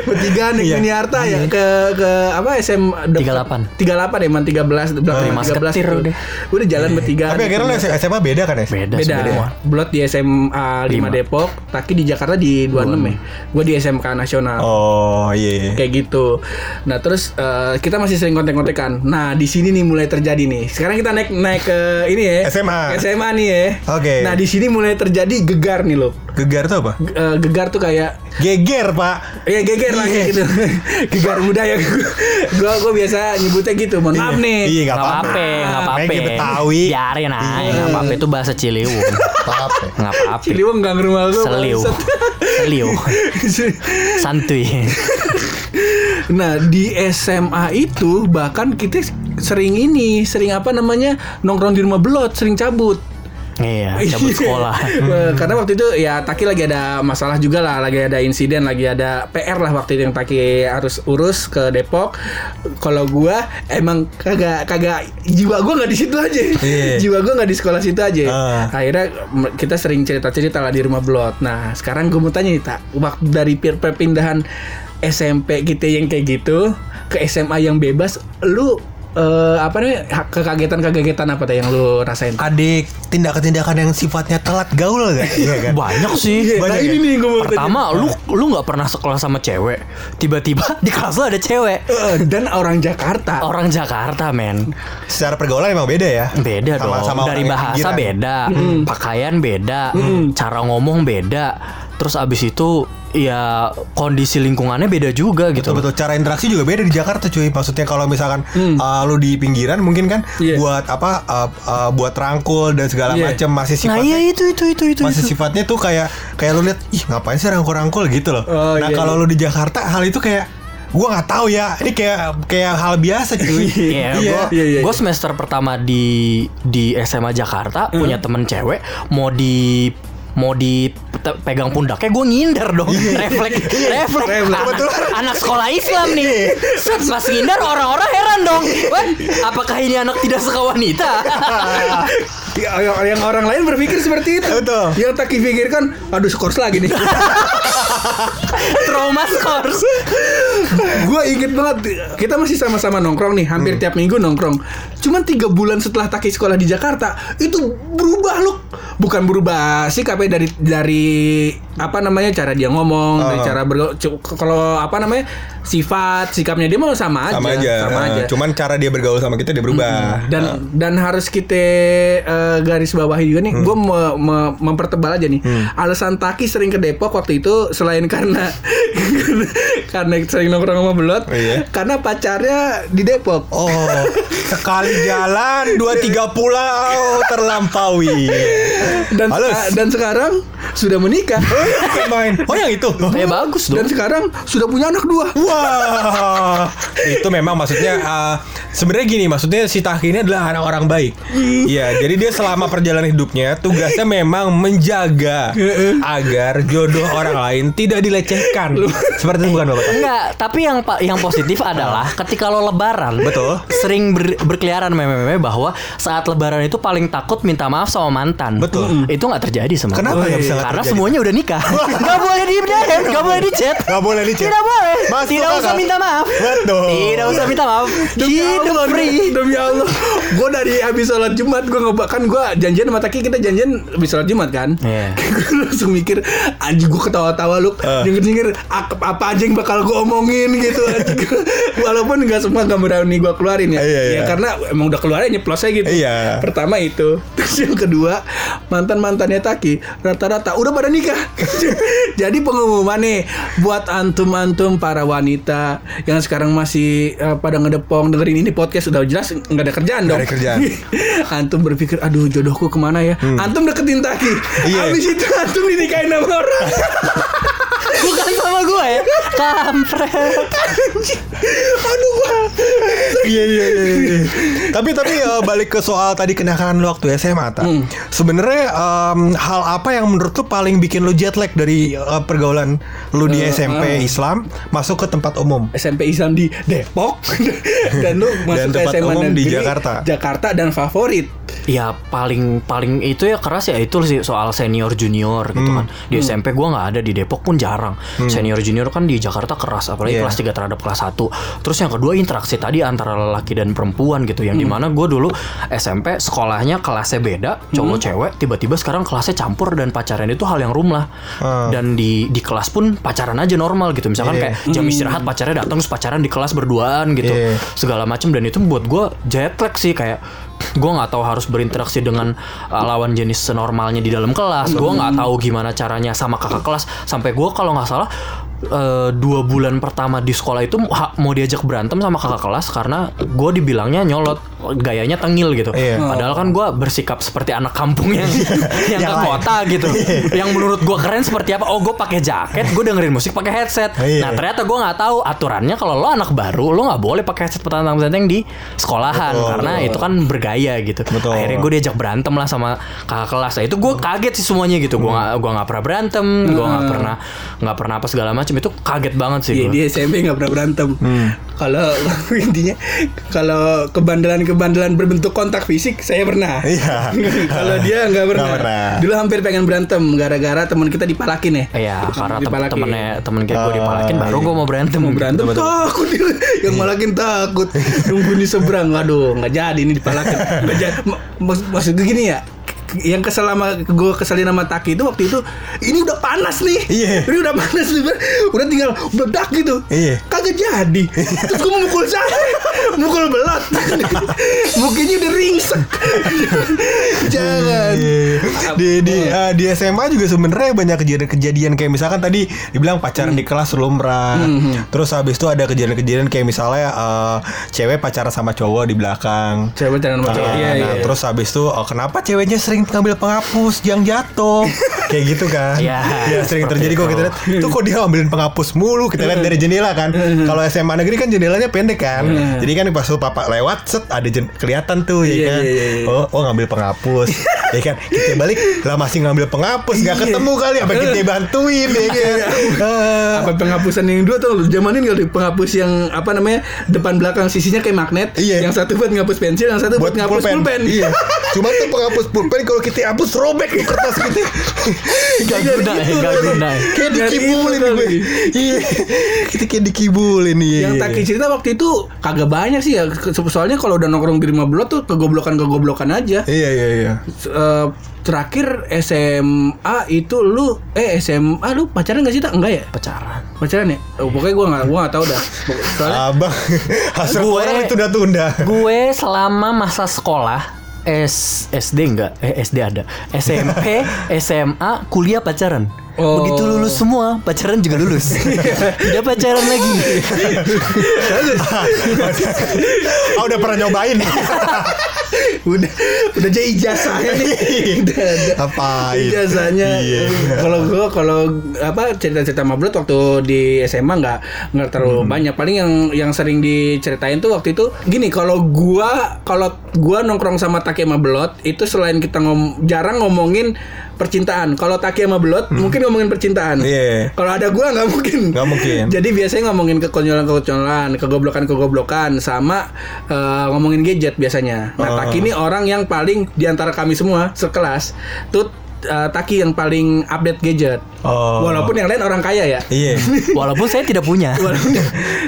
Speaker 3: bertiga nih
Speaker 2: Iya.
Speaker 3: Yuniarta ya ke ke apa SM
Speaker 1: 38.
Speaker 3: 38 emang 13 belakang
Speaker 1: Mas
Speaker 3: 13
Speaker 1: ketir
Speaker 3: tuh.
Speaker 1: udah.
Speaker 3: Udah jalan bertiga.
Speaker 2: Tapi akhirnya lu SMA beda kan ya?
Speaker 1: Beda,
Speaker 3: beda.
Speaker 1: semua.
Speaker 3: Blot di SMA 5
Speaker 1: Lima.
Speaker 3: Depok, Taki di Jakarta di 26 ya. Gue di SMK Nasional.
Speaker 2: Oh iya.
Speaker 3: Kayak gitu. Nah, terus eh, kita masih sering kontek-kontekan. Nah, di sini nih mulai terjadi nih. Sekarang kita naik naik ke ini ya.
Speaker 2: SMA.
Speaker 3: SMA nih ya.
Speaker 2: Oke.
Speaker 3: Nah, di sini mulai terjadi gegar nih loh.
Speaker 2: Gegar tuh apa?
Speaker 3: G- eh, gegar tuh kayak
Speaker 2: Geger pak.
Speaker 3: Iya geger lah kayak
Speaker 2: Iya.
Speaker 3: gitu Gegar budaya Gua gua biasa nyebutnya gitu Mohon maaf nih
Speaker 2: Iya nggak
Speaker 1: Nggak
Speaker 2: apa-apa.
Speaker 1: apa-apa, nggak apa-apa.
Speaker 2: Kayak Betawi.
Speaker 1: Biarin aja, nggak apa-apa. Itu bahasa Ciliwung.
Speaker 2: Apa?
Speaker 1: Nggak apa-apa.
Speaker 3: Ciliwung gang rumah gua
Speaker 1: Seliu. Seliu. Santuy.
Speaker 3: Nah di SMA itu bahkan kita sering ini sering apa namanya nongkrong di rumah belot sering cabut
Speaker 1: Iya, cabut sekolah.
Speaker 3: Karena waktu itu ya Taki lagi ada masalah juga lah, lagi ada insiden, lagi ada PR lah waktu itu yang Taki harus urus ke Depok. Kalau gua emang kagak kagak jiwa gua nggak di situ aja.
Speaker 2: Iya.
Speaker 3: Jiwa gua nggak di sekolah situ aja.
Speaker 2: Ah.
Speaker 3: Akhirnya kita sering cerita-cerita lah di rumah Blot. Nah, sekarang gua mau tanya nih, Tak, waktu dari per- perpindahan SMP kita yang kayak gitu ke SMA yang bebas, lu eh, apa nih kekagetan-kekagetan apa tuh yang lu rasain?
Speaker 2: Adik tindakan-tindakan yang sifatnya telat gaul gak? Iya kan?
Speaker 1: Banyak sih.
Speaker 3: Nah,
Speaker 2: Banyak
Speaker 3: ini
Speaker 2: ya?
Speaker 3: nih gue mau tanya.
Speaker 1: Pertama, lu lu nggak pernah sekolah sama cewek, tiba-tiba di kelas lu ada cewek.
Speaker 3: Eh, dan orang Jakarta.
Speaker 1: Orang Jakarta, men.
Speaker 2: Secara pergaulan emang beda ya?
Speaker 1: Beda
Speaker 2: Sama-
Speaker 1: dong.
Speaker 2: sama
Speaker 1: Dari bahasa
Speaker 2: pinggiran.
Speaker 1: beda, pakaian beda, cara ngomong beda. Terus abis itu ya kondisi lingkungannya beda juga gitu.
Speaker 2: Betul betul cara interaksi juga beda di Jakarta cuy. Maksudnya kalau misalkan uh, lu di pinggiran mungkin kan
Speaker 3: Iya.
Speaker 2: buat apa uh, uh, buat rangkul dan segala
Speaker 3: Iya.
Speaker 2: macam masih
Speaker 1: Nah,
Speaker 2: sifatnya
Speaker 1: iya itu itu itu itu.
Speaker 2: masih
Speaker 1: itu.
Speaker 2: sifatnya tuh kayak kayak lu lihat ih ngapain sih rangkul-rangkul gitu loh.
Speaker 3: Oh,
Speaker 2: nah
Speaker 3: iya,
Speaker 2: kalau
Speaker 3: iya.
Speaker 2: lu di Jakarta hal itu kayak gua nggak tahu ya. Ini kayak kayak hal biasa cuy.
Speaker 1: Iya, gue
Speaker 3: Iya, iya, iya.
Speaker 1: semester pertama di di SMA Jakarta punya temen cewek mau di mau di pe- pegang pundaknya gue ngindar dong. Refleks refleks. Anak, anak sekolah Islam nih. Pas ngindar orang-orang heran dong. Wah, apakah ini anak tidak suka wanita?
Speaker 3: Ya, yang, yang orang lain berpikir seperti itu.
Speaker 2: Betul.
Speaker 3: Yang tak pikirkan, aduh skors lagi nih.
Speaker 1: trauma scores
Speaker 3: gue inget banget kita masih sama-sama nongkrong nih
Speaker 2: Hmm.
Speaker 3: hampir tiap minggu nongkrong cuman tiga bulan setelah Taki sekolah di Jakarta itu berubah loh bukan berubah sikapnya dari dari apa namanya cara dia ngomong dari
Speaker 2: Oh.
Speaker 3: cara bergaul kalau apa namanya sifat sikapnya dia mau sama aja
Speaker 2: sama aja.
Speaker 3: sama
Speaker 2: Uh,
Speaker 3: aja
Speaker 2: Cuman cara dia bergaul sama kita dia berubah.
Speaker 3: dan dan harus kita eh, garis bawahi juga
Speaker 2: Hmm.
Speaker 3: nih gue me- me- mempertebal aja nih alasan Taki sering ke Depok waktu itu selain karena karena sering nongkrong sama Belot
Speaker 2: Iya.
Speaker 3: karena pacarnya di Depok
Speaker 2: Oh, sekali jalan dua tiga pulau terlampaui.
Speaker 3: dan
Speaker 2: Halus.
Speaker 3: seka- dan sekarang sudah menikah
Speaker 2: main. Oh yang itu.
Speaker 1: ya bagus
Speaker 3: dan
Speaker 1: dong
Speaker 3: sekarang sudah punya anak dua
Speaker 2: Wah, itu memang maksudnya uh, sebenarnya gini, maksudnya si Taki ini adalah anak orang baik. Iya, jadi dia selama perjalanan hidupnya tugasnya memang menjaga agar jodoh orang lain tidak dilecehkan. Seperti itu bukan Bapak?
Speaker 1: Enggak, tapi yang yang positif adalah ketika lo lebaran,
Speaker 2: Betul.
Speaker 1: sering ber- berkeliaran meme-meme bahwa saat lebaran itu paling takut minta maaf sama mantan.
Speaker 2: Betul.
Speaker 1: Itu nggak terjadi sama
Speaker 2: Kenapa nggak bisa nggak
Speaker 1: Karena
Speaker 2: terjadi?
Speaker 1: semuanya udah nikah. Gak boleh di DM, gak boleh di chat.
Speaker 2: Gak boleh di chat.
Speaker 1: Tidak boleh.
Speaker 2: Masuk
Speaker 1: Tidak
Speaker 2: akal.
Speaker 1: usah minta maaf.
Speaker 2: Betul.
Speaker 1: Tidak usah minta maaf. Hidup
Speaker 3: Allah,
Speaker 1: free.
Speaker 3: Demi Allah Gue dari habis sholat Jumat Gue ngebak Kan gue janjian sama Taki Kita janjian habis sholat Jumat kan
Speaker 1: Iya.
Speaker 3: Gue langsung mikir Anjing gue ketawa-tawa lu
Speaker 2: Eh.
Speaker 3: Nyengir-nyengir "Ak- Apa aja yang bakal gue omongin gitu. Walaupun gak semua gak berani gue keluarin ya
Speaker 2: Iya, iya.
Speaker 3: Ya karena emang udah keluarin nyeplos aja gitu
Speaker 2: Iya.
Speaker 3: Pertama itu Terus yang kedua Mantan-mantannya Taki Rata-rata udah pada nikah Jadi pengumuman nih Buat antum-antum para wanita Yang sekarang masih eh, pada ngedepong Dengerin ini podcast udah jelas nggak ada kerjaan dong.
Speaker 2: Nggak ada kerjaan.
Speaker 3: Antum berpikir Aduh jodohku ke mana ya? Antum deketin Taki.
Speaker 2: Iya.
Speaker 3: Habis itu antum dinikahin sama orang
Speaker 1: Bukan sama gue ya. Kampret.
Speaker 3: Aduh gua
Speaker 2: Iya iya iya. iya. tapi tapi uh, balik ke soal tadi kenakalan lu waktu SMA tak.
Speaker 3: Hmm.
Speaker 2: Sebenarnya um, hal apa yang menurut lu paling bikin lu jet lag dari uh, pergaulan lu di
Speaker 3: Eh,
Speaker 2: SMP
Speaker 3: eh.
Speaker 2: Islam masuk ke tempat umum?
Speaker 3: SMP Islam di Depok Dan lu masuk ke
Speaker 2: tempat
Speaker 3: SMA
Speaker 2: umum di Jakarta.
Speaker 3: Jakarta dan favorit
Speaker 1: Ya paling paling itu ya keras ya itu sih soal senior junior gitu
Speaker 2: Hmm.
Speaker 1: kan. Di SMP gua nggak ada di Depok pun jarang. Senior junior kan di Jakarta keras apalagi
Speaker 2: Iya.
Speaker 1: kelas 3 terhadap kelas 1. Terus yang kedua interaksi tadi antara lelaki dan perempuan gitu yang di mana gue dulu SMP sekolahnya kelasnya beda cowok cewek tiba-tiba sekarang kelasnya campur dan pacaran itu hal yang rumlah
Speaker 2: Ah.
Speaker 1: dan di di kelas pun pacaran aja normal gitu misalkan
Speaker 2: Iya.
Speaker 1: kayak jam istirahat pacarnya datang terus pacaran di kelas berduaan gitu
Speaker 2: Iya.
Speaker 1: segala macam dan itu buat gue jet lag sih kayak gue nggak tahu harus berinteraksi dengan uh, lawan jenis senormalnya di dalam kelas. Gue nggak tahu gimana caranya sama kakak kelas. Sampai gue kalau nggak salah uh, dua bulan pertama di sekolah itu ha- mau diajak berantem sama kakak kelas karena gue dibilangnya nyolot gayanya tengil gitu
Speaker 2: Iya.
Speaker 1: padahal kan gue bersikap seperti anak kampung yang yang
Speaker 2: Yang
Speaker 1: ke
Speaker 2: lain.
Speaker 1: kota gitu yang menurut gue keren seperti apa oh gue pakai jaket gue dengerin musik pakai headset
Speaker 2: Iya.
Speaker 1: nah ternyata gue nggak tahu aturannya kalau lo anak baru lo nggak boleh pakai headset petang petang di sekolahan
Speaker 2: Betul,
Speaker 1: karena
Speaker 2: betul.
Speaker 1: itu kan bergaya gitu
Speaker 2: Betul.
Speaker 1: akhirnya gue diajak berantem lah sama kakak kelas nah, itu gue kaget sih semuanya gitu gue
Speaker 2: Hmm.
Speaker 1: nggak gue nggak pernah berantem gue nggak pernah nggak pernah apa segala macam macem itu kaget banget sih
Speaker 3: Iya
Speaker 1: gua.
Speaker 3: di SMP nggak pernah berantem.
Speaker 2: Hmm.
Speaker 3: Kalau intinya kalau kebandelan-kebandelan berbentuk kontak fisik saya pernah.
Speaker 2: Iya.
Speaker 3: kalau dia nggak pernah.
Speaker 2: Nggak pernah.
Speaker 3: Dulu hampir pengen berantem gara-gara teman kita dipalakin ya.
Speaker 1: Iya, karena
Speaker 3: Dipalakin.
Speaker 1: temennya temen kita gue
Speaker 2: Oh,
Speaker 1: dipalakin baru
Speaker 2: iya.
Speaker 1: gue mau berantem.
Speaker 3: mau berantem takut dia yang malakin takut nunggu di seberang aduh nggak jadi ini dipalakin nggak jadi Ma- mak- maksud gue gini ya yang kesel sama gue keselin sama Taki itu waktu itu ini udah panas nih.
Speaker 2: Iya.
Speaker 3: ini udah panas nih udah tinggal meledak gitu.
Speaker 2: Iya.
Speaker 3: kagak jadi. Terus gue mukul saya. Mukul belot mukanya udah ringsek jangan
Speaker 2: Iya. di di eh, di SMA juga sebenarnya banyak kejadian-kejadian kayak misalkan tadi dibilang pacaran di kelas lumrah. Terus habis itu ada kejadian-kejadian kayak misalnya eh, cewek pacaran sama cowok di belakang.
Speaker 3: Cewek pacaran sama cowok.
Speaker 2: Nah,
Speaker 3: Iya,
Speaker 2: nah,
Speaker 3: iya, iya.
Speaker 2: terus habis itu oh, kenapa ceweknya sering ngambil penghapus yang jatuh kayak gitu kan
Speaker 1: Iya,
Speaker 2: ya sering terjadi kok
Speaker 1: itu.
Speaker 2: kita lihat tuh kok dia ngambilin penghapus mulu kita lihat dari jendela kan kalau SMA negeri kan jendelanya pendek kan jadi kan pas papa lewat set ada jen- kelihatan tuh ya
Speaker 3: Iya,
Speaker 2: kan
Speaker 3: iya, iya, iya.
Speaker 2: oh oh ngambil penghapus ya kan kita balik lah masih ngambil penghapus nggak
Speaker 3: Iya.
Speaker 2: ketemu kali apa kita bantuin ya kan Ah.
Speaker 3: apa penghapusan yang dua tuh zamanin kali penghapus yang apa namanya depan belakang sisinya kayak magnet
Speaker 2: Iya.
Speaker 3: yang satu buat ngapus pensil yang satu buat, ngapus pulpen,
Speaker 2: Iya. Cuma tuh penghapus pulpen kalau kita hapus robek di kertas gitu.
Speaker 1: Gak guna ya, gak guna ya.
Speaker 2: Kayak dikibulin
Speaker 3: itu
Speaker 2: gue. Iya. Kita kayak dikibulin iya.
Speaker 3: yang Taki cerita waktu itu kagak banyak sih ya soalnya kalau udah nongkrong di rumah belot tuh kegoblokan kegoblokan aja
Speaker 2: Iya iya iya.
Speaker 3: Eh, terakhir SMA itu lu eh SMA lu pacaran gak sih tak enggak ya
Speaker 1: Pacaran.
Speaker 3: pacaran ya oh, pokoknya gua nggak gua nggak tahu dah soalnya
Speaker 2: Abang hasrat
Speaker 1: Gue-
Speaker 2: orang itu tunda-tunda.
Speaker 1: Gue selama masa sekolah S SD enggak? Eh SD ada. SMP, SMA, kuliah pacaran.
Speaker 3: Oh.
Speaker 1: Begitu lulus semua, pacaran juga lulus. Tidak pacaran lagi.
Speaker 2: oh, udah pernah nyobain.
Speaker 3: udah udah jadi ijazahnya nih udah
Speaker 2: Apain?
Speaker 3: ijazahnya
Speaker 2: Iya.
Speaker 3: kalau gua kalau apa cerita-cerita mablot waktu di SMA nggak nggak terlalu banyak paling yang yang sering diceritain tuh waktu itu gini kalau gua kalau gua nongkrong sama Taki sama Belot itu selain kita ngom jarang ngomongin percintaan kalau Taki sama Belot mungkin ngomongin percintaan
Speaker 2: Iya.
Speaker 3: kalau ada gua nggak mungkin
Speaker 2: Nggak mungkin.
Speaker 3: jadi biasanya ngomongin kekonyolan-kekonyolan, kegoblokan-kegoblokan sama eh, ngomongin gadget biasanya. Nah,
Speaker 2: Oh.
Speaker 3: Taki ini orang yang paling di antara kami semua sekelas tuh eh, Taki yang paling update gadget.
Speaker 2: Oh.
Speaker 3: Walaupun yang lain orang kaya ya.
Speaker 2: Iya.
Speaker 1: Walaupun saya tidak punya.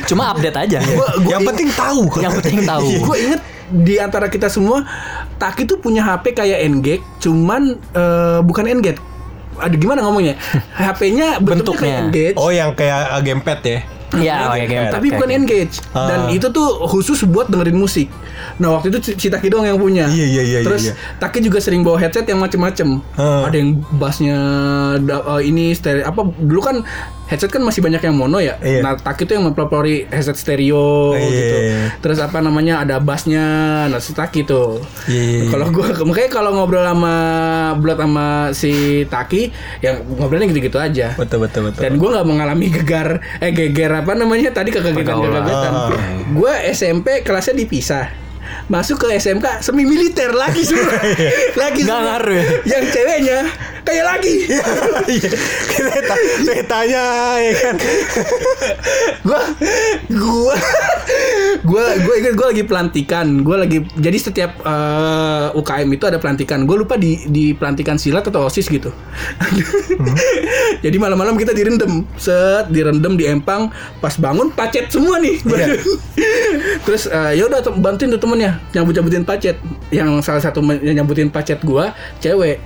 Speaker 1: Cuma update aja.
Speaker 2: Yang penting tahu.
Speaker 1: Yang penting tahu.
Speaker 3: Gue inget di antara kita semua Taki tuh punya HP kayak Engage, cuman eh, bukan Engage. Ada gimana ngomongnya? HP-nya bentuknya, kayak
Speaker 1: Bentuknya.
Speaker 3: Engage.
Speaker 2: Oh, yang kayak uh, gamepad ya.
Speaker 1: Iya, oh ya game.
Speaker 3: tapi bukan engage dan
Speaker 2: Ah.
Speaker 3: itu tuh khusus buat dengerin musik. Nah waktu itu si Taki doang yang punya.
Speaker 2: Iya, iya, iya,
Speaker 3: Terus
Speaker 2: iya.
Speaker 3: Taki juga sering bawa headset yang macem-macem.
Speaker 2: Ah.
Speaker 3: Ada yang bassnya eh, ini stereo apa dulu kan headset kan masih banyak yang mono ya.
Speaker 2: Iya.
Speaker 3: Nah Taki tuh yang mempelopori headset stereo
Speaker 2: Iya.
Speaker 3: gitu. Terus apa namanya ada bassnya. Nah si Taki tuh.
Speaker 2: Iya.
Speaker 3: Kalau gua makanya kalau ngobrol sama Blood sama si Taki yang ngobrolnya gitu-gitu aja.
Speaker 2: Betul betul betul.
Speaker 3: Dan gue nggak mengalami gegar eh geger apa namanya tadi kekagetan.
Speaker 2: Ah.
Speaker 3: Gue SMP kelasnya dipisah. Masuk ke SMK semi militer lagi semua. lagi semua.
Speaker 1: ngaruh ya?
Speaker 3: Yang ceweknya kayak lagi.
Speaker 2: Iya. Kita ta- saya tanya ya kan.
Speaker 3: Gua gua gua gua ingat gua lagi pelantikan. Gua lagi jadi setiap eh, UKM itu ada pelantikan. Gue lupa di di pelantikan silat atau OSIS gitu. jadi malam-malam kita direndam. Set direndam di empang pas bangun pacet semua nih.
Speaker 2: Iya.
Speaker 3: Terus eh, ya udah bantuin tuh temennya nyabut-nyabutin pacet. Yang salah satu nyabutin pacet gua cewek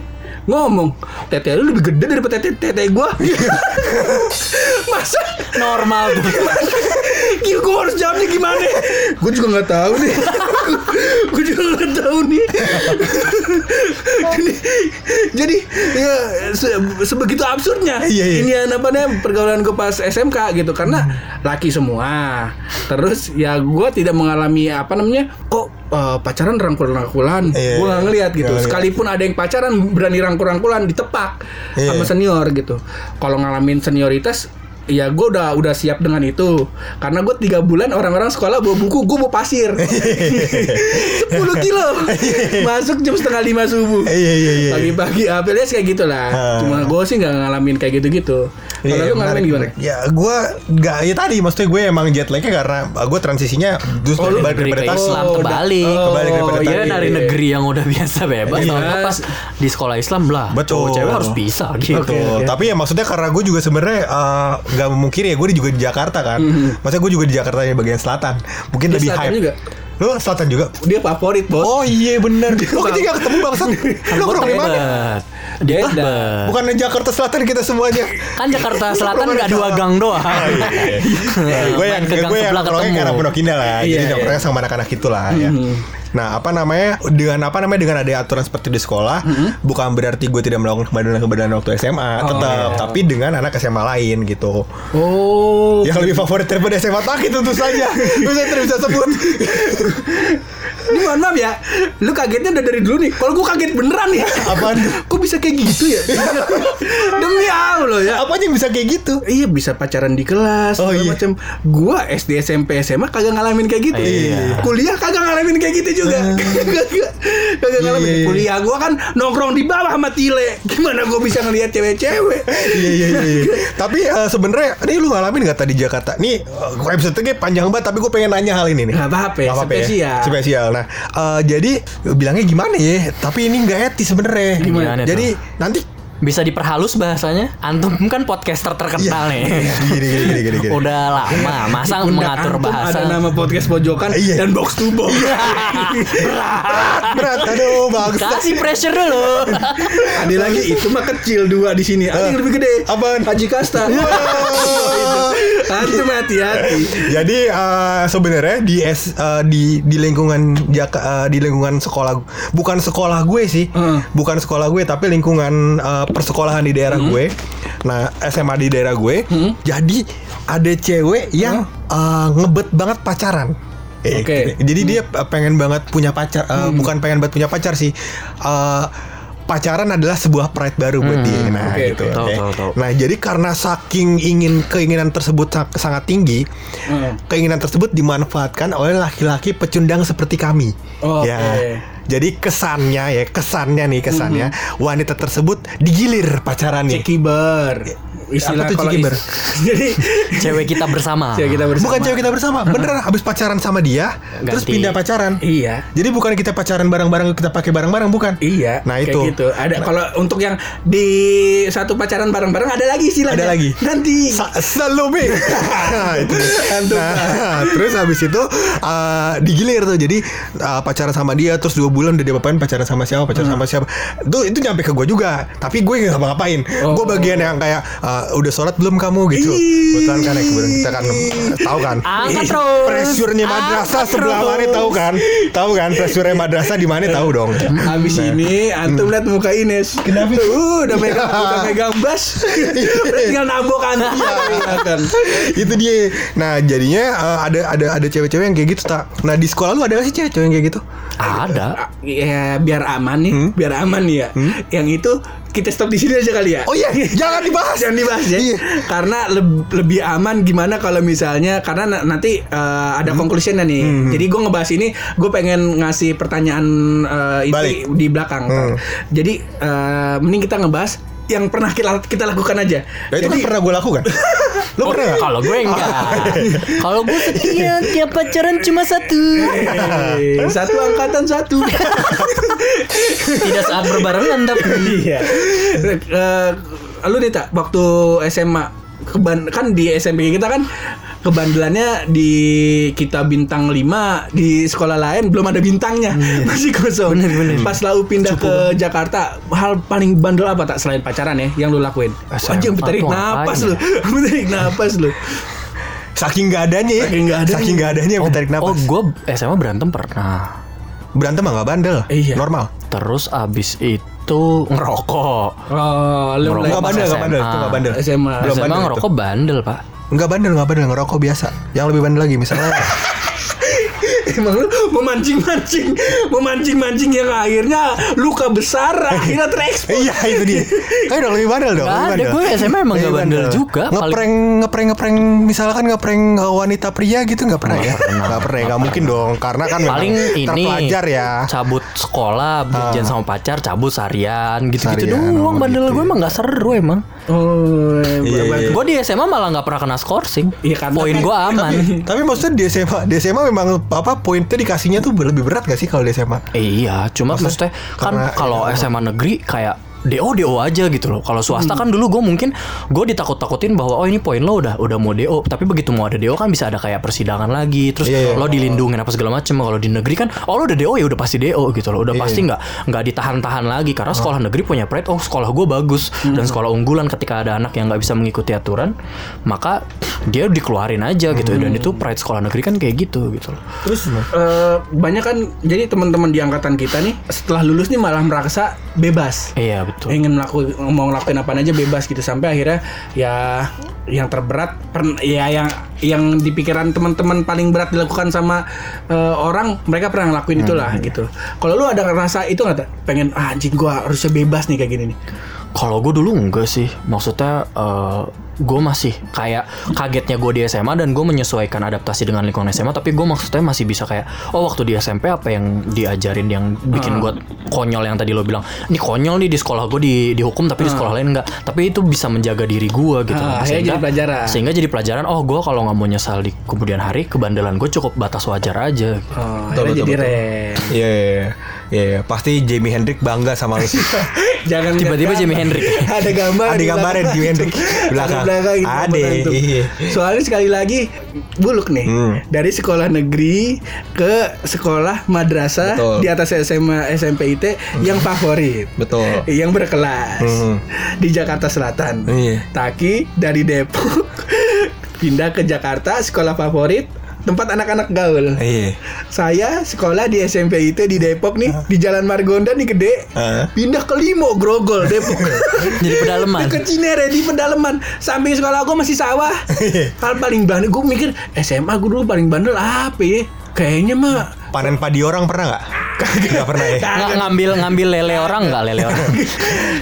Speaker 3: ngomong tete lu lebih gede daripada tete tete gua masa
Speaker 1: Normal tuh.
Speaker 3: Gila, gue harus jawabnya gimana? gue juga nggak tahu nih. gue juga nggak tahu nih. jadi, jadi ya, se- sebegitu absurdnya.
Speaker 2: Iya, iya.
Speaker 3: Ini yang apa namanya pergaulan gue pas SMK gitu karena laki semua. Terus ya gue tidak mengalami apa namanya kok eh, pacaran rangkul-rangkulan.
Speaker 2: Iya,
Speaker 3: gue nggak
Speaker 2: iya.
Speaker 3: ngeliat gitu.
Speaker 2: Nggak ngeliat.
Speaker 3: Sekalipun ada yang pacaran berani rangkul-rangkulan ditepak
Speaker 2: Iya.
Speaker 3: sama senior gitu. Kalau ngalamin senioritas ya gue udah udah siap dengan itu. Karena gue tiga bulan orang-orang sekolah bawa buku gue bawa pasir. 10 kilo. Masuk jam setengah lima subuh.
Speaker 2: Iya iya iya.
Speaker 3: pagi-pagi apa kayak gitulah.
Speaker 2: Ah.
Speaker 3: cuma gue sih nggak ngalamin kayak gitu-gitu Kalau lu ngalamin gimana?
Speaker 2: Ya gue nggak ya tadi maksudnya gue emang jet lagnya karena gue transisinya justru
Speaker 3: Oh,
Speaker 2: balik tadi.
Speaker 1: Islam
Speaker 3: Oh,
Speaker 1: kebalik.
Speaker 3: udah-
Speaker 2: Kebalik daripada
Speaker 3: oh,
Speaker 1: Iya
Speaker 2: tadi.
Speaker 1: dari negeri yang udah biasa bebas
Speaker 3: Iya.
Speaker 1: tahun pas di sekolah Islam lah.
Speaker 2: Betul.
Speaker 1: Cowok cewek harus bisa gitu.
Speaker 2: Betul.
Speaker 3: oke.
Speaker 2: Tapi ya maksudnya karena gue juga sebenarnya eh, nggak memungkiri ya gue juga di Jakarta kan. Maksudnya gue juga di Jakarta yang bagian selatan. Mungkin
Speaker 3: Di
Speaker 2: lebih
Speaker 3: selatan
Speaker 2: hype.
Speaker 3: juga?
Speaker 2: Lu selatan juga?
Speaker 3: Dia favorit, Bos.
Speaker 2: Oh iya bener. Lu juga ketemu bangsat. Lu kurang di mana?
Speaker 1: Tebet. Di
Speaker 3: Beda.
Speaker 1: Tebet.
Speaker 2: Bukan Jakarta Selatan kita semuanya.
Speaker 1: Kan Jakarta Selatan nggak dua gang doang.
Speaker 2: gue yang
Speaker 1: Main ke gang
Speaker 2: gue yang
Speaker 1: sebelah
Speaker 2: nongkrongnya
Speaker 1: ketemu.
Speaker 2: karena Pondok Indah lah.
Speaker 3: Iya,
Speaker 2: Jadi
Speaker 3: iya.
Speaker 2: sama anak-anak itu lah ya. Nah, apa namanya? Dengan apa namanya dengan ada aturan seperti di sekolah, bukan berarti gue tidak melakukan kebenaran-kebenaran waktu SMA,
Speaker 3: Oh,
Speaker 2: tetap,
Speaker 3: iya.
Speaker 2: tapi dengan anak SMA lain gitu.
Speaker 3: Oh.
Speaker 2: Yang lebih favorit daripada SMA Taki tentu saja. Bisa tidak bisa sebut.
Speaker 3: Ini mohon maaf ya, lu kagetnya udah dari dulu nih. Kalau gua kaget beneran ya.
Speaker 2: Apaan?
Speaker 3: Kok bisa kayak gitu ya? Demi Allah ya.
Speaker 2: Apa aja yang bisa kayak gitu?
Speaker 3: Iya bisa pacaran di kelas
Speaker 2: Oh, iya.
Speaker 3: macam. Gua SD SMP SMA kagak ngalamin kayak gitu.
Speaker 1: Iya.
Speaker 3: Kuliah kagak ngalamin kayak gitu juga. Kagak ngalamin.
Speaker 2: Iya, iya.
Speaker 3: Kuliah gua kan nongkrong di bawah sama Tile. Gimana gua bisa ngelihat cewek-cewek?
Speaker 2: Iya iya iya. iya. tapi eh, sebenarnya ini lu ngalamin gak tadi di Jakarta? Nih uh, episode-nya panjang banget tapi gue pengen nanya hal ini nih.
Speaker 3: Nggak apa-apa ya, spesial.
Speaker 2: Spesial. Nah, eh, jadi bilangnya gimana ya? Tapi ini nggak etis sebenarnya.
Speaker 1: Gimana tuh?
Speaker 2: Jadi nanti
Speaker 1: Bisa diperhalus bahasanya. Antum kan podcaster terkenal nih.
Speaker 2: Iya, gini, gini, gini, gini, gini.
Speaker 1: Udah lama masa mengatur
Speaker 3: antum
Speaker 1: bahasa.
Speaker 3: Ada nama podcast pojokan
Speaker 2: Iya.
Speaker 3: dan box to box.
Speaker 2: berat aduh bagus.
Speaker 1: Kasih pressure dulu.
Speaker 3: Ada lagi itu mah kecil dua di sini. Ada yang lebih gede.
Speaker 2: Apaan?
Speaker 3: Haji Kasta. Antum hati-hati.
Speaker 2: Jadi eh, sebenarnya di S eh, di di lingkungan Jaka, eh, di lingkungan sekolah bukan sekolah gue sih,
Speaker 3: Heeh.
Speaker 2: bukan sekolah gue tapi lingkungan persekolahan di daerah gue. Nah SMA di daerah gue. Jadi ada cewek yang eh, ngebet banget pacaran. Eh,
Speaker 3: Oke.
Speaker 2: Jadi dia eh, pengen banget punya pacar, eh, bukan pengen banget punya pacar sih. Eh, pacaran adalah sebuah pride baru buat dia. Nah,
Speaker 3: Oke,
Speaker 2: gitu.
Speaker 3: oke.
Speaker 1: Tahu,
Speaker 2: oke.
Speaker 1: tahu, tahu.
Speaker 2: Nah, jadi karena saking ingin keinginan tersebut sa- sangat tinggi,
Speaker 3: Heeh.
Speaker 2: keinginan tersebut dimanfaatkan oleh laki-laki pecundang seperti kami.
Speaker 3: Oke.
Speaker 2: Ya. Jadi kesannya ya, kesannya nih kesannya wanita tersebut digilir pacarannya.
Speaker 3: Cekiber. Istilah
Speaker 2: Apa tuh
Speaker 3: kalau Jadi
Speaker 1: Cewek kita bersama.
Speaker 3: cewek kita bersama.
Speaker 2: Bukan cewek kita bersama, beneran habis pacaran sama dia, terus
Speaker 1: Ganti.
Speaker 2: pindah pacaran.
Speaker 3: Iya.
Speaker 2: Jadi bukan kita pacaran bareng-bareng kita pakai bareng-bareng bukan?
Speaker 3: Iya,
Speaker 2: Nah,
Speaker 3: kayak
Speaker 2: itu.
Speaker 3: gitu. Ada kalau untuk yang di satu pacaran bareng-bareng ada lagi istilahnya.
Speaker 2: Ada lagi.
Speaker 3: Nanti.
Speaker 2: Sa Salome. nah, itu. Nah, terus habis itu uh, digilir tuh. Jadi uh, pacaran sama dia terus dua bulan udah dia pacaran sama siapa, pacaran sama siapa. Itu itu nyampe ke gue juga. Tapi gue nggak ngapa-ngapain.
Speaker 3: Oh.
Speaker 2: Gue bagian yang kayak uh, udah sholat belum kamu gitu. Kebetulan kan ya kebetulan kita kan tahu kan.
Speaker 1: Terus.
Speaker 2: Pressure-nya madrasah
Speaker 1: Angkat
Speaker 2: sebelah mana tahu kan? Tahu kan pressure madrasah di mana tahu dong.
Speaker 3: Habis
Speaker 2: Nah.
Speaker 3: ini antum lihat muka Ines.
Speaker 2: Kenapa?
Speaker 3: Tuh, udah megang udah megang bas. Tinggal nabok antum. Iya kan.
Speaker 2: itu dia. Nah jadinya uh, ada ada ada cewek-cewek yang kayak gitu tak. Nah di sekolah lu ada gak sih cewek-cewek yang kayak gitu?
Speaker 1: Ada.
Speaker 3: Ya biar aman nih, biar aman nih ya. Yang itu kita stop di sini aja kali ya.
Speaker 2: Oh iya, jangan dibahas.
Speaker 3: Jangan dibahas ya.
Speaker 2: Iya.
Speaker 3: Karena leb- lebih aman gimana kalau misalnya karena na- nanti eh, ada conclusionnya nih. Jadi gue ngebahas ini, gue pengen ngasih pertanyaan eh, ini
Speaker 2: Balik.
Speaker 3: di belakang.
Speaker 2: Hmm.
Speaker 3: Jadi eh, mending kita ngebahas yang pernah kita kita lakukan aja.
Speaker 2: Nah, itu kan
Speaker 3: Jadi
Speaker 2: pernah gue lakukan. Lu
Speaker 1: Oh,
Speaker 2: pernah gak?
Speaker 1: Kalau gue enggak. Kalau gue setia tiap pacaran cuma satu.
Speaker 3: eh, satu angkatan satu.
Speaker 1: Tidak saat berbarengan tapi.
Speaker 3: Iya. Eh, lu nih tak waktu SMA keban kan di SMP kita kan kebandelannya di kita bintang 5 di sekolah lain belum ada bintangnya masih kosong
Speaker 1: Bener, bener.
Speaker 3: pas lau pindah ke Jakarta hal paling bandel apa tak selain pacaran ya yang lu lakuin anjing tarik napas lu tarik napas lu
Speaker 2: Saking gak adanya ya.
Speaker 3: Saking adanya.
Speaker 2: Saking gak adanya yang tarik
Speaker 1: Oh,
Speaker 2: napas.
Speaker 1: gue SMA berantem pernah.
Speaker 2: Berantem mah gak bandel.
Speaker 3: Iya.
Speaker 2: Normal.
Speaker 1: Terus abis itu ngerokok.
Speaker 3: oh lu
Speaker 1: Ngerokok
Speaker 2: Enggak
Speaker 1: pas
Speaker 2: bandel, enggak
Speaker 1: SMA.
Speaker 2: bandel, itu enggak bandel.
Speaker 3: SMA.
Speaker 2: Belum
Speaker 1: SMA
Speaker 2: bandel itu.
Speaker 1: ngerokok bandel, Pak.
Speaker 2: Enggak bandel, enggak bandel, ngerokok biasa. Yang lebih bandel lagi misalnya
Speaker 3: Emang lu memancing-mancing Memancing-mancing yang akhirnya Luka besar Akhirnya terekspos
Speaker 2: Iya itu dia. Ayo dong lebih bandel dong.
Speaker 1: Ada, gue SMA emang nggak bandel juga.
Speaker 2: Ngeprank ngeprank ngeprank misalkan ngeprank uh, wanita pria gitu nggak pernah ya? Nggak pernah, nggak mungkin dong. Karena kan
Speaker 1: Paling ini
Speaker 2: terpelajar ya.
Speaker 1: cabut sekolah, janjian sama pacar, cabut seharian, gitu-gitu
Speaker 2: Seharian,
Speaker 1: doang.
Speaker 2: oh,
Speaker 1: bandel
Speaker 2: gitu
Speaker 1: gue
Speaker 2: ya.
Speaker 1: emang nggak seru emang.
Speaker 3: Oh,
Speaker 2: Iya, iya.
Speaker 1: Gue di SMA malah nggak pernah kena skorsing.
Speaker 3: Iya, karena
Speaker 1: Poin
Speaker 3: kan-
Speaker 1: gue aman.
Speaker 2: Tapi maksudnya di SMA, di SMA memang apa poinnya dikasihnya tuh lebih berat gak sih kalau di SMA?
Speaker 1: Iya, cuma maksudnya, kan
Speaker 2: karena-
Speaker 1: kalau SMA negeri kayak DO DO aja gitu loh. Kalau swasta
Speaker 2: Hmm.
Speaker 1: kan dulu gue mungkin gue ditakut-takutin bahwa oh ini poin lo udah udah mau DO, tapi begitu mau ada DO kan bisa ada kayak persidangan lagi, terus
Speaker 2: Iya, iya.
Speaker 1: lo dilindungin apa segala macem. Kalau di negeri kan oh lo udah DO ya udah pasti DO gitu loh. Udah
Speaker 2: Iya,
Speaker 1: pasti nggak nggak ditahan-tahan lagi karena sekolah negeri punya pride oh sekolah gue bagus
Speaker 2: Hmm.
Speaker 1: dan sekolah unggulan ketika ada anak yang nggak bisa mengikuti aturan, maka dia dikeluarin aja gitu dan
Speaker 2: Hmm.
Speaker 1: itu pride sekolah negeri kan kayak gitu gitu loh.
Speaker 3: Terus eh, banyak kan jadi teman-teman di angkatan kita nih setelah lulus nih malah merasa bebas.
Speaker 1: Iya betul.
Speaker 3: Ingin melakukan mau ngelakuin apa aja bebas gitu. Sampai akhirnya ya yang terberat ya yang yang di pikiran teman-teman paling berat dilakukan sama eh, orang mereka pernah ngelakuin itulah gitu. Kalau lu ada rasa itu nggak pengen ah, anjing gua harusnya bebas nih kayak gini nih.
Speaker 1: Kalau gue dulu enggak sih, maksudnya gue masih kayak kagetnya gue di SMA dan gue menyesuaikan adaptasi dengan lingkungan SMA, tapi gue maksudnya masih bisa kayak oh waktu di SMP apa yang diajarin yang bikin gue konyol yang tadi lo bilang, ini konyol nih di sekolah gue di dihukum tapi di sekolah lain enggak, tapi itu bisa menjaga diri gue gitu,
Speaker 3: Ah, akhirnya jadi pelajaran.
Speaker 1: sehingga jadi pelajaran. Oh gue kalau nggak mau nyesal di kemudian hari kebandelan gue cukup batas wajar aja.
Speaker 3: Oh,
Speaker 2: Betul, betul,
Speaker 3: jadi
Speaker 2: betul. Iya, iya, iya. Iya, iya. pasti Jamie Hendrix bangga sama lu sih.
Speaker 3: Jangan
Speaker 1: Tiba-tiba Jimi. Hendrix.
Speaker 3: ada gambar
Speaker 2: Ada gambarnya
Speaker 3: belakang.
Speaker 2: Jimi Hendrix belakang.
Speaker 3: Ada belakang gitu,
Speaker 2: Ada, iya.
Speaker 3: Soalnya sekali lagi buluk nih
Speaker 2: Hmm.
Speaker 3: dari sekolah negeri ke sekolah madrasah
Speaker 2: Betul.
Speaker 3: di atas SMA SMP IT yang favorit.
Speaker 2: Betul.
Speaker 3: Yang berkelas
Speaker 2: Hmm.
Speaker 3: di Jakarta Selatan.
Speaker 2: Iya.
Speaker 3: Taki dari Depok pindah ke Jakarta sekolah favorit tempat anak-anak gaul.
Speaker 2: Iya.
Speaker 3: Saya sekolah di SMP IT di Depok nih di Jalan Margonda nih gede.
Speaker 2: Hah?
Speaker 3: Pindah ke Limo Grogol Depok.
Speaker 1: Jadi pedaleman.
Speaker 3: Ke Cinere di pedaleman. Samping sekolah gue masih sawah. Hal paling bandel gue mikir SMA gue dulu paling bandel apa ya? Kayaknya mah
Speaker 2: Panen padi orang pernah nggak? Nggak pernah ya.
Speaker 1: Nggak ngambil ngambil lele orang nggak lele orang.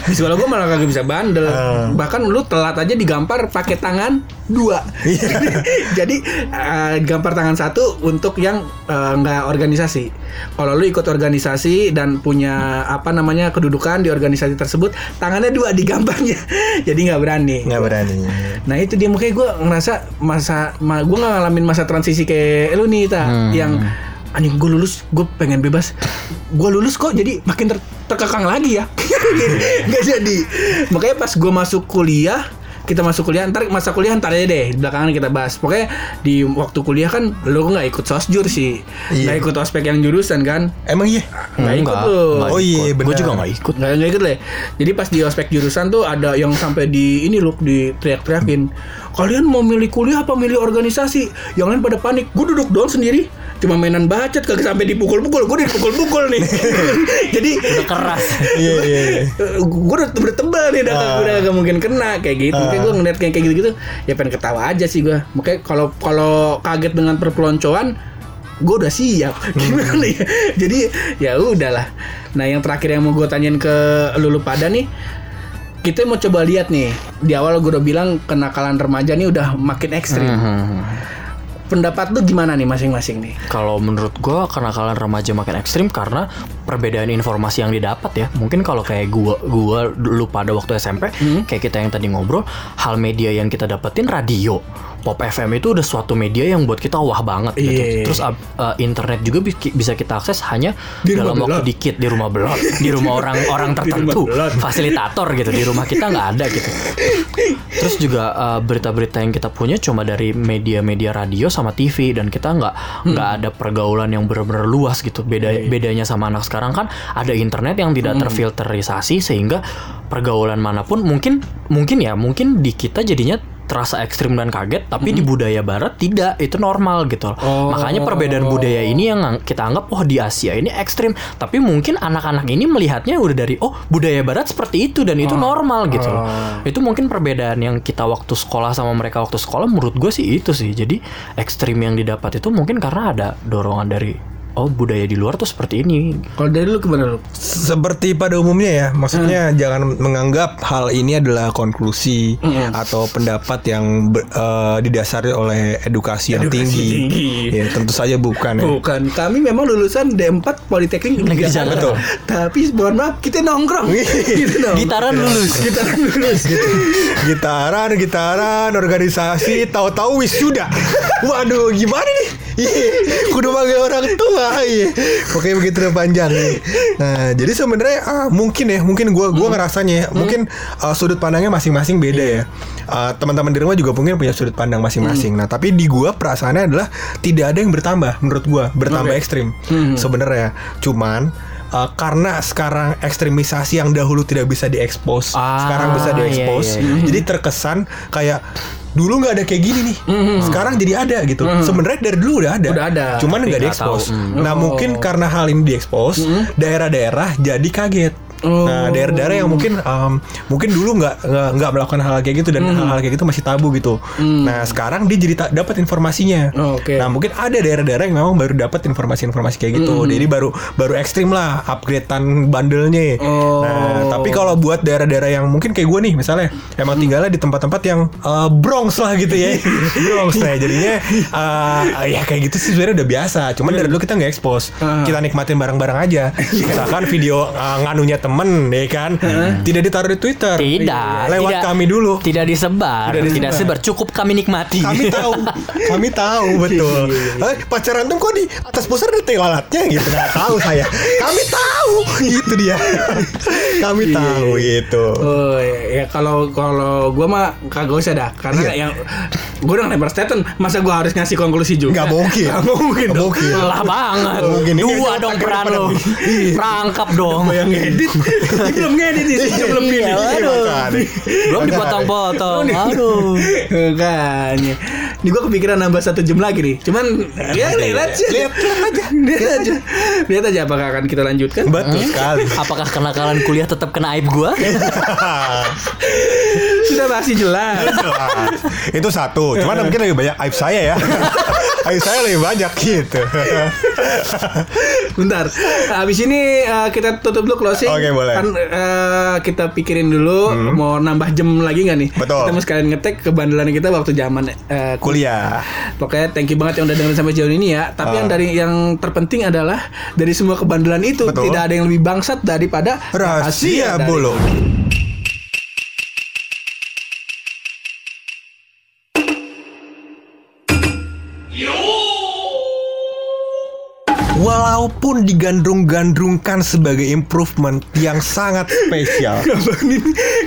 Speaker 3: di sekolah gue malah kagak bisa bandel.
Speaker 2: Ah.
Speaker 3: Bahkan lu telat aja digampar pakai tangan dua.
Speaker 2: Iya.
Speaker 3: Jadi eh, gampar tangan satu untuk yang eh, nggak organisasi. Kalau lu ikut organisasi dan punya apa namanya kedudukan di organisasi tersebut, tangannya dua digambarnya. Jadi nggak berani.
Speaker 2: Nggak berani.
Speaker 3: Nah itu dia makanya gue ngerasa masa ma, gue nggak ngalamin masa transisi kayak lu nih ta
Speaker 1: Hmm.
Speaker 3: yang anjing gue lulus gue pengen bebas gue lulus kok jadi makin ter- terkekang lagi ya nggak jadi makanya pas gue masuk kuliah kita masuk kuliah ntar masa kuliah ntar aja deh belakangan kita bahas pokoknya di waktu kuliah kan lu nggak ikut sosjur sih
Speaker 2: Iya.
Speaker 3: nggak ikut ospek yang jurusan kan
Speaker 2: Emang iya?
Speaker 3: nggak ikut
Speaker 1: nggak
Speaker 2: Oh iya, benar.
Speaker 1: Gue juga nggak ikut.
Speaker 3: Nggak nggak ikut lah. Jadi pas di ospek jurusan tuh ada yang sampai di ini loh di teriak-teriakin. Kalian mau milih kuliah apa milih organisasi? Yang lain pada panik. Gue duduk doang sendiri. Cuma mainan bacot kagak sampai dipukul-pukul. Gue dipukul-pukul nih. Jadi
Speaker 1: Udah keras.
Speaker 2: Iya, iya. iya.
Speaker 3: gue udah, udah tebal nih udah,
Speaker 2: Ah.
Speaker 3: udah gak mungkin kena kayak gitu. Makanya gue ngeliat kayak kayak gitu-gitu ya pengen ketawa aja sih gue. Makanya kalau kalau kaget dengan perpeloncoan gue udah siap gimana ya jadi ya udahlah nah yang terakhir yang mau gue tanyain ke lulu pada nih kita mau coba lihat nih di awal gue udah bilang kenakalan remaja nih udah makin ekstrim
Speaker 1: Hmm.
Speaker 3: Pendapat lu gimana nih masing-masing nih
Speaker 1: Kalau menurut gua kenakalan remaja makin ekstrim karena perbedaan informasi yang didapat ya. Mungkin kalau kayak gua gua dulu pada waktu SMP, kayak kita yang tadi ngobrol, hal media yang kita dapetin radio. Pop FM itu udah suatu media yang buat kita wah banget gitu.
Speaker 3: Iya.
Speaker 1: Terus ab- uh, internet juga bi- bisa kita akses hanya
Speaker 3: Di
Speaker 1: dalam waktu
Speaker 3: belot.
Speaker 1: dikit di rumah belot, di rumah orang-orang tertentu, fasilitator gitu. Di rumah kita nggak ada gitu. Terus juga uh, berita-berita yang kita punya cuma dari media-media radio sama TV dan kita nggak nggak ada pergaulan yang benar-benar luas gitu. Beda bedanya sama anak sekarang kan ada internet yang tidak terfilterisasi sehingga pergaulan mana pun mungkin mungkin ya mungkin di kita jadinya terasa ekstrim dan kaget tapi di budaya barat tidak itu normal gitu loh.
Speaker 3: Oh.
Speaker 1: makanya perbedaan budaya ini yang ang- kita anggap oh di Asia ini ekstrim tapi mungkin anak-anak ini melihatnya udah dari oh budaya barat seperti itu dan itu normal gitu loh.
Speaker 3: Oh.
Speaker 1: itu mungkin perbedaan yang kita waktu sekolah sama mereka waktu sekolah menurut gue sih itu sih jadi ekstrim yang didapat itu mungkin karena ada dorongan dari oh budaya di luar tuh seperti ini.
Speaker 3: Kalau dari lu gimana lu?
Speaker 2: Seperti pada umumnya ya, maksudnya jangan menganggap hal ini adalah konklusi
Speaker 3: Mm.
Speaker 2: atau pendapat yang ber- eh, didasari oleh edukasi yang
Speaker 3: Edukasi
Speaker 2: tinggi.
Speaker 3: tinggi.
Speaker 2: Ya, tentu saja bukan ya.
Speaker 3: Bukan, kami memang lulusan D4 Politeknik
Speaker 1: Negeri
Speaker 3: Jakarta.
Speaker 2: Betul.
Speaker 3: Tapi mohon maaf, kita nongkrong. gitu dong.
Speaker 1: Gitaran lulus.
Speaker 3: Gitaran lulus.
Speaker 2: Gitaran, gitaran, organisasi, tahu-tahu wisuda. Waduh, gimana nih? Iya, kudu panggil orang tua. Iya. Oke, begitu udah panjang nih. Nah, jadi sebenarnya ah, mungkin ya, mungkin gua gua ngerasanya ya, mungkin ah, sudut pandangnya masing-masing beda ya. Ah, teman-teman di rumah juga mungkin punya sudut pandang masing-masing. Nah, tapi di gua perasaannya adalah tidak ada yang bertambah menurut gua, bertambah
Speaker 3: Oke.
Speaker 2: ekstrim. Sebenarnya, cuman Uh, karena sekarang ekstremisasi yang dahulu tidak bisa diekspos,
Speaker 1: Ah,
Speaker 2: sekarang bisa diekspos.
Speaker 1: iya, iya,
Speaker 2: Jadi terkesan kayak dulu nggak ada kayak gini nih, sekarang jadi ada gitu. Sebenarnya dari dulu udah ada,
Speaker 3: Udah ada,
Speaker 2: cuman nggak diekspos.
Speaker 1: tahu.
Speaker 2: Nah
Speaker 3: Oh.
Speaker 2: mungkin karena hal ini diekspos, daerah-daerah jadi kaget.
Speaker 3: Oh.
Speaker 2: Nah daerah-daerah yang mungkin um, mungkin dulu nggak nggak melakukan hal kayak gitu dan hal-hal kayak gitu masih tabu gitu. Nah sekarang dia jadi ta- dapat informasinya.
Speaker 3: Oh, oke.
Speaker 2: Nah mungkin ada daerah-daerah yang memang baru dapat informasi-informasi kayak gitu. Jadi baru baru ekstrim lah upgradean bandelnya.
Speaker 3: Oh.
Speaker 2: Nah tapi kalau buat daerah-daerah yang mungkin kayak gue nih misalnya emang tinggalnya di tempat-tempat yang uh, Bronx lah gitu ya. Bronx lah jadinya uh, ya kayak gitu sih sebenarnya udah biasa. Cuman dari dulu kita nggak expose.
Speaker 3: Ah.
Speaker 2: Kita nikmatin bareng-bareng aja. Misalkan video uh, nganunya temen ya kan tidak ditaruh di Twitter.
Speaker 1: Tidak.
Speaker 2: Lewat
Speaker 1: tidak,
Speaker 2: kami dulu.
Speaker 1: Tidak disebar.
Speaker 2: Tidak
Speaker 1: Tidak, sebar. Cukup kami nikmati.
Speaker 2: kami tahu kami tahu betul Eh, pacaran tuh kok di atas poster ada tai lalatnya gitu nggak tahu saya kami tahu itu dia kami tahu gitu
Speaker 3: Oh ya, kalau kalau gua mah kagak usah dah karena
Speaker 2: Iya.
Speaker 3: yang gua udah ngelempar statement masa gua harus ngasih konklusi juga
Speaker 2: nggak mungkin
Speaker 3: Nggak mungkin
Speaker 2: Nggak
Speaker 3: dong.
Speaker 2: mungkin
Speaker 1: Lelah banget.
Speaker 2: Gini.
Speaker 1: Dua dong peran lo. Rangkap dong.
Speaker 3: yang Ini belum ngedit nih belum
Speaker 1: Iya,
Speaker 3: ngedit
Speaker 1: aduh.
Speaker 2: makanya.
Speaker 1: Belum dipotong-potong. Aduh.
Speaker 3: Makanya Ini gue kepikiran nambah satu jam lagi nih. Cuman Ya lihat aja.
Speaker 2: Lihat aja.
Speaker 3: Lihat aja. Lihat aja apakah akan kita lanjutkan.
Speaker 2: Betul sekali.
Speaker 1: Apakah kenakalan kuliah tetap kena aib gua?
Speaker 3: Sudah pasti jelas.
Speaker 2: Jelas. itu satu. Cuman mungkin lebih banyak aib saya ya. Aib saya lebih banyak gitu
Speaker 3: Bentar Habis ini eh, kita tutup dulu closing
Speaker 2: Oke, boleh.
Speaker 3: Kan eh, kita pikirin dulu Mau nambah jam lagi nggak nih
Speaker 2: Betul.
Speaker 3: Kita mau sekalian ngetek kebandelan kita waktu zaman eh,
Speaker 2: kuliah
Speaker 3: Pokoknya thank you banget yang udah dengerin sampai jauh ini ya. Tapi
Speaker 2: Ah.
Speaker 3: yang dari yang terpenting adalah dari semua kebandelan itu
Speaker 2: Betul.
Speaker 3: tidak ada yang lebih bangsat daripada
Speaker 2: rahasia
Speaker 3: dari-
Speaker 2: bulu Walaupun digandrung-gandrungkan sebagai improvement yang sangat spesial.
Speaker 3: Ini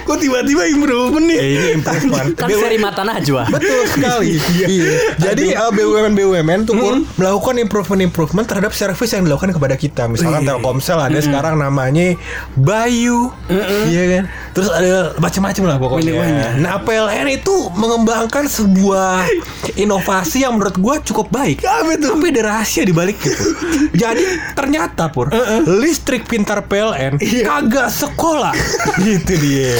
Speaker 3: kok tiba-tiba improvement nih?
Speaker 2: Eh, ini improvement.
Speaker 1: Kan seri mata najwa.
Speaker 2: Betul sekali. iya. Jadi uh, BUMN BUMN tuh Pur, melakukan improvement improvement terhadap service yang dilakukan kepada kita. Misalkan Telkomsel ada sekarang namanya Bayu, iya kan. Terus ada macam-macam lah pokoknya.
Speaker 3: Banyak-banyak.
Speaker 2: Nah PLN itu mengembangkan sebuah inovasi yang menurut gua cukup baik. Tapi ada rahasia di balik Jadi ternyata Pur, listrik pintar PLN kagak sekolah. gitu dia.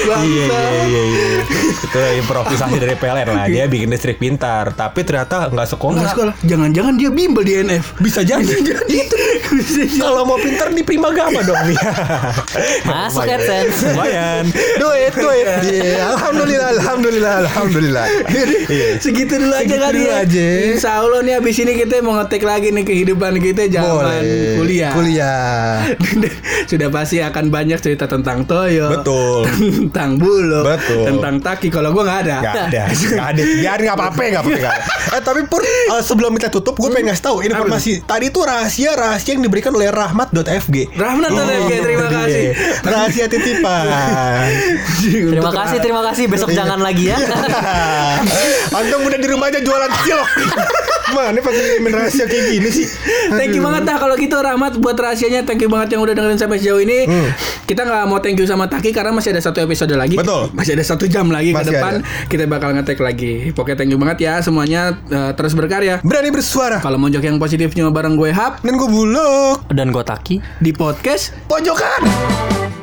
Speaker 3: Bangsa.
Speaker 2: Iya iya iya iya. Itu improvisasi dari PLN lah. Dia bikin listrik pintar, tapi ternyata nggak sekolah.
Speaker 3: Nggak sekolah. Jangan-jangan dia bimbel di NF.
Speaker 2: Bisa jadi.
Speaker 3: Itu bisa jadi.
Speaker 2: Kalau mau pintar di Primagama dong nih.
Speaker 1: Masuk
Speaker 2: Lumayan.
Speaker 1: AdSense.
Speaker 2: Lumayan. Duit, duit. Iya, alhamdulillah, alhamdulillah, alhamdulillah. Iya.
Speaker 3: Segitu dulu aja kali ya.
Speaker 2: aja.
Speaker 3: Insya Allah nih abis ini kita mau ngetek lagi nih kehidupan kita zaman
Speaker 2: Boleh.
Speaker 3: kuliah.
Speaker 2: Kuliah.
Speaker 3: Sudah pasti akan banyak cerita tentang Toyo.
Speaker 2: Betul.
Speaker 3: tentang Bulog.
Speaker 2: Betul.
Speaker 3: Tentang Taki. Kalau gua nggak ada.
Speaker 2: Gak ada, gak ada. Biar nggak apa-apa, nggak apa-apa. nggak. Eh tapi pur eh, sebelum kita tutup, gue pengen ngasih tahu informasi. Tadi itu rahasia rahasia yang diberikan oleh Rahmat.fg.
Speaker 3: Rahmat Rahmat.fg, terima
Speaker 2: itu dia.
Speaker 3: kasih.
Speaker 2: Rahasia titipan.
Speaker 1: Terima kasih, terima kasih. Besok jangan lagi ya.
Speaker 2: Antum udah di rumah aja jualan cilok. Mana pakai rahasia kayak gini sih?
Speaker 3: Thank you banget dah kalau gitu Rahmat buat rahasianya. Thank you banget yang udah dengerin sampai sejauh ini. Kita nggak mau thank you sama Taki karena masih ada satu episode lagi.
Speaker 2: Betul.
Speaker 3: Masih ada satu jam lagi ke
Speaker 2: Masih
Speaker 3: depan. Kita bakal ngetek lagi. Pokoknya thank you banget ya semuanya eh, terus berkarya.
Speaker 2: Berani bersuara.
Speaker 3: Kalau mau jok yang positif cuma bareng gue Hap
Speaker 2: Dan gue buluk.
Speaker 1: Dan gue Taki.
Speaker 3: di podcast
Speaker 2: Pojokan.